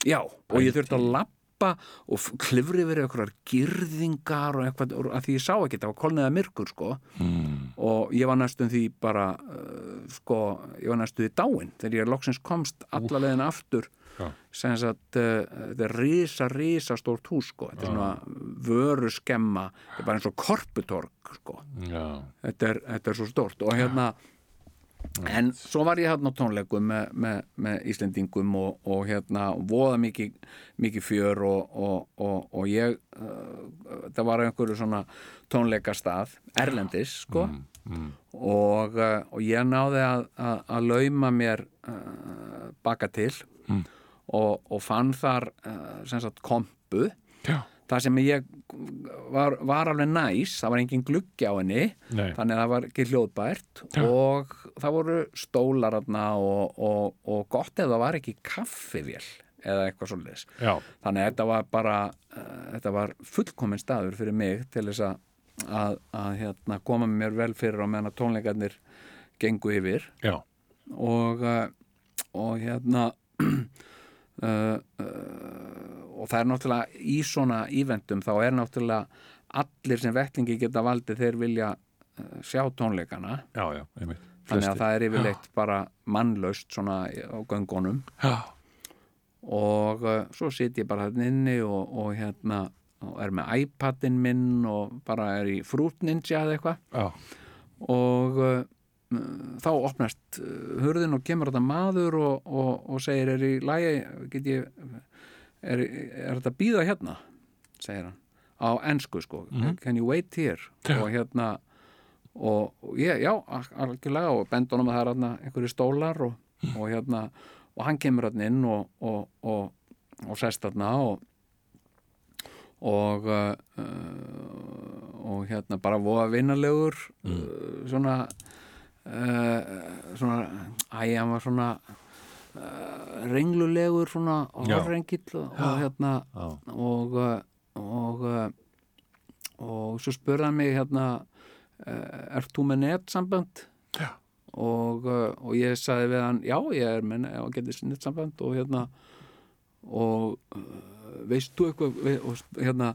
Já, og ég þurfti að lappa og klifri verið einhverjar girðingar og eitthvað, og að því ég sá ekki það var kolniða myrkur, sko mm. og ég var næstum því bara uh, sko, ég var næstum því dáin þegar ég loksins komst alla leiðin aftur. Sem sagt uh, þetta er risa, risa stórt hús sko. þetta er svona vöru skemma þetta er bara eins og korputorg sko. Þetta, er, þetta er svo stórt. Og hérna en svo var ég hérna á tónleikum með, með, með Íslendingum og, og hérna voða mikið, mikið fjör og, og, og, og ég uh, það var einhverju svona tónleikastað Erlendis sko. Og, uh, og ég náði að, að, að lauma mér uh, baka til og, og fann þar sem sagt kompu. Já. það sem ég var, var alveg næs, það var engin gluggi á henni Nei. þannig að það var ekki hljóðbært. Og það voru stólar og, og, og gott ef það var ekki kaffivél eða eitthvað svolítið já, þannig að þetta var bara uh, þetta var fullkominn staður fyrir mig til þess að, að, að hérna, koma mér vel fyrir á meðan að tónleikarnir gengu yfir. Já, og, uh, og hérna uh, uh, og það er náttúrulega í svona íventum þá er náttúrulega allir sem vettlingi geta valdið þeir vilja uh, sjá tónleikana. Já, já, þannig að það er yfirleitt bara mannlaust svona á göngunum. Já, og svo sit ég bara þarna inni og, og hérna og er með iPadin minn og bara er í Fruit Ninja eða eitthvað. Já, og þá opnast uh, hurðin og kemur þetta maður og, og, og segir er í lægi get ég er, er þetta býða hérna? segir hann. Á ensku sko. Can you wait here? Já. og hérna og, ég, já, al- algjörlega og bend honum að það er hérna einhverju stólar og, og hérna og hann kemur hérna inn og, og, og, og sest hérna og og uh, og hérna bara voða vinnalegur uh, svona uh, svona æ, hann var svona uh, renglulegur svona horrengill og, og hérna já, og uh, og og svo spurði hann mig hérna ert þú með netsamband? Já. og, og ég sagði við hann já ég er með og getið netsamband og hérna og veist þú eitthvað ve og, sp- hérna,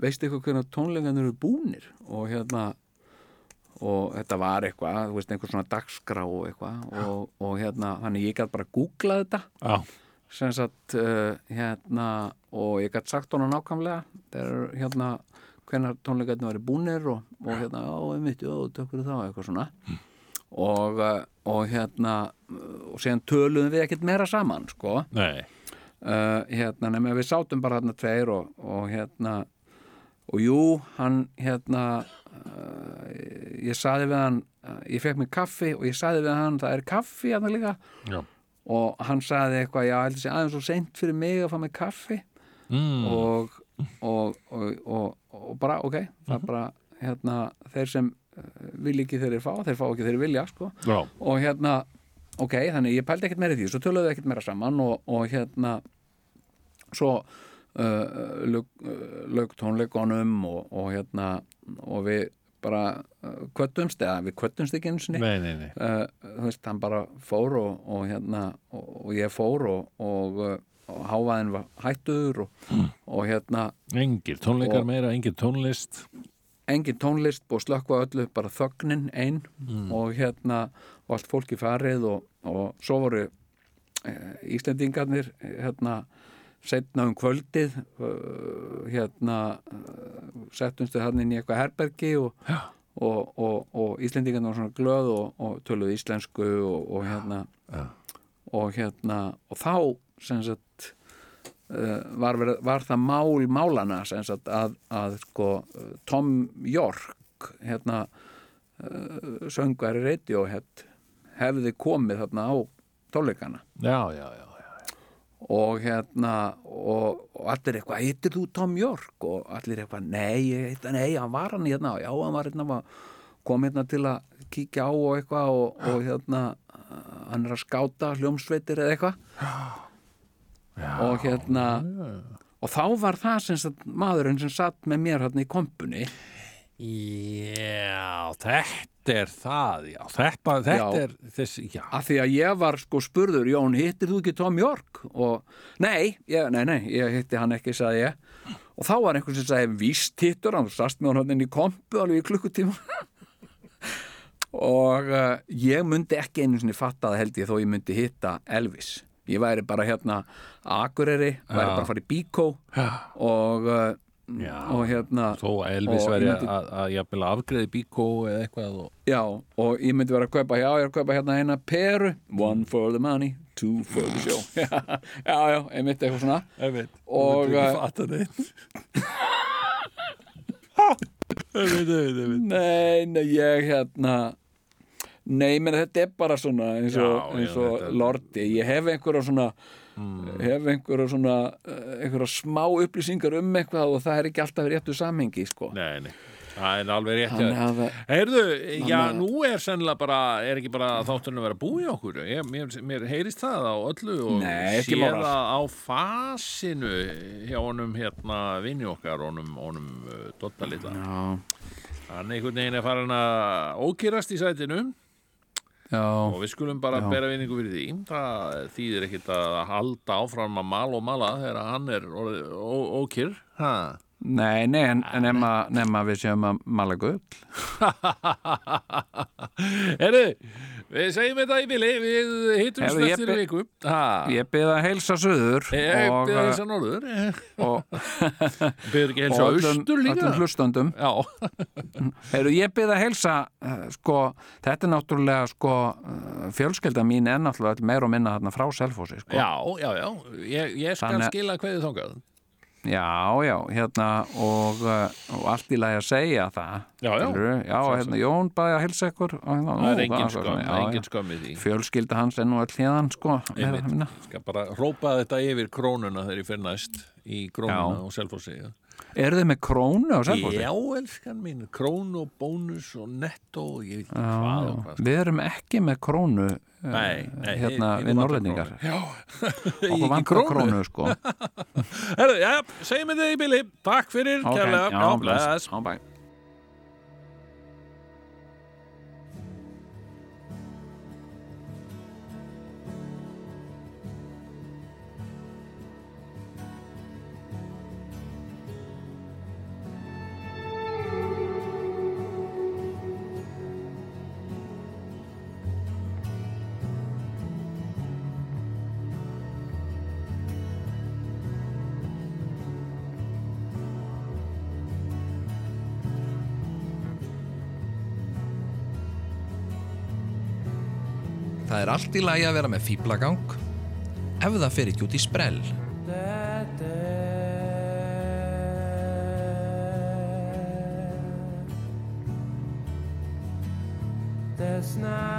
veist eitthvað hvernig tónleikarnir eru búnir og hérna og þetta var eitthvað, þú veist, einhver svona dagskrá og eitthvað og, og hérna, þannig ég gæti bara googlað þetta. Já, sem sagt uh, hérna og ég gæti sagt hana nákvæmlega þegar hérna hvenær tónleikarnir væri búnir og, og hérna, já, einmitt, já, takk fyrir það eitthvað svona. Og, uh, og hérna og síðan töluðum við ekkert meira saman sko. Nei, uh, hérna, nema við sátum bara hérna tveir og, og hérna og jú, hann hérna ég saði við hann uh, ég fekk mér kaffi og ég saði við hann það er kaffi hérna líka. Já, og hann saði eitthvað, já, heldur sé aðeins svo seint fyrir mig að fá mér kaffi. Mm. og, og, og, og, bara, ok það er bara, hérna, þeir sem uh, vil ekki þeir fá, þeir fá ekki þeir vilja, sko. Og hérna ok, þannig ég pældi ekkert meira í því svo töluðu ekkert meira saman og, og hérna svo uh, lög, lög tónleikonum og, og hérna og við bara uh, kvöttumst eða við kvöttumst ekki eins og nei, nei, nei, uh, þú veist, hann bara fór og, og hérna, og, og ég fór og, og, uh, og hávaðin var hættur og, og hérna. Engir tónleikar Og- meira, engir tónlist, engin tónlist búið slökkva öllu bara þögnin einn og hérna og allt fólki farið og, og svo voru e, Íslendingarnir hérna setna um kvöldið uh, hérna uh, settumstu hann inn í eitthvað herbergi og, og, og, og Íslendingarnir var svona glöð og, og töluðu íslensku og, og hérna og hérna og þá sagt uh, var, verið- var það mál málana sagt að, að sko Tom York hérna söngari Radiohead hefði komið þarna á tónleikana. Já, já, já, já, og hérna og, og allir eitthvað, heitir þú Tom York? Og allir eitthvað, nei, heita, nei hann var hann hérna, já, hann var hérna kom hérna til að kíkja á og eitthvað og, og hérna hann er að skáta hljómsveitir eða eitthvað. Og hérna og þá var það sem sagt maðurinn sem satt með mér hérna í kompunni Já, þetta er það, já, þetta, þetta Já. er þessi, já, Af því að ég var sko spurður, Jón, hittir þú ekki Tom York? Og nei, ég, nei, nei, ég hitti hann ekki, sagði ég. Og þá var einhvern sem sagði, víst hittur, hann sast með hann inn í kompu alveg í klukkutíma. og uh, ég myndi ekki einu sinni fatta það held ég þó ég myndi hitta Elvis. Ég væri bara hérna Akureyri, væri Já. bara að fara í Bíkó og, uh, Já. og hérna þó að Elvis ég myndi- að, að jafnvel afgreði bíkó eða eitthvað og, Já, og ég myndi vera að kaupa, já, ég er að kaupa hérna eina peru, one for the money, two for the show. já, já, einmitt eitthvað svona. Einmitt, Og, þú uh, ekki fatta neitt. Einmitt, einmitt, einmitt. Nei, nei, ég hérna, nei, menn þetta er bara svona eins og, Já, já, eins og þetta er- lordi. Ég hef einhverja svona, hef einhverja svona, eh, einhverja smá upplýsingar um eitthvað og það er ekki alltaf réttu samhengi, sko. Nei, nei, það er alveg rétt Þannig Heyrðu, já, Þannig nú er sennilega bara, er ekki bara þátturinn að vera búið okkur? Ég, mér, mér heyrist það á öllu og Nei, ekki sé Moral. það á fasinu hjá honum hérna vinni okkar, honum, honum uh, Dotta litla. Já, hann einhvern veginn er farin að ókýrast í sætinu já, og við skulum bara Já. bera vinningu fyrir því það þýðir ekkit að halda áfram að mala og mala þegar hann er ókýr nei, nei, en, en nema, nema við séum að mala gull. Herru, við segjum þetta í bili við hittum Heyrðu, ég be- viku. Ég að heilsa suður Ég og, byrði eh, þess að norður og, Byrði ekki öllum, austur líka öllum hlustöndum. Já, Heyrðu, ég að heilsa, uh, sko, þetta er náttúrulega, sko, uh, fjölskylda mín er náttúrulega meir og minna frá Selfossi, sko. já, já, já Ég, ég skal Þannig- skila hverju þangað Já, já, hérna, og, uh, og allt í lagi að segja það. Já, já. Já, hérna, Jón baði að heilsa ykkur. og hérna, Það er engin já, engin skam í því Fjölskylda hans er nú öll hérðan, sko. Einmitt. og minna. Skal bara rópa þetta yfir krónuna þegar ég fyrir næst í krónuna Já. og selfossi Eru þið með krónu á Selfossi? Já, elskan mín, krónu og bónus og netto og ég veit ekki hvað og hvað Við erum ekki með krónu Nei, nei, hérna hinum við vantar norðlendingar. krónu. Já, Okkur vantar krónu, sko. Herðu, já, segjum þetta í bili Takk fyrir, Ok, kærlega já, bless. Það er allt í lagi að vera með fýblagang ef það fer ekki út í sprell. That's not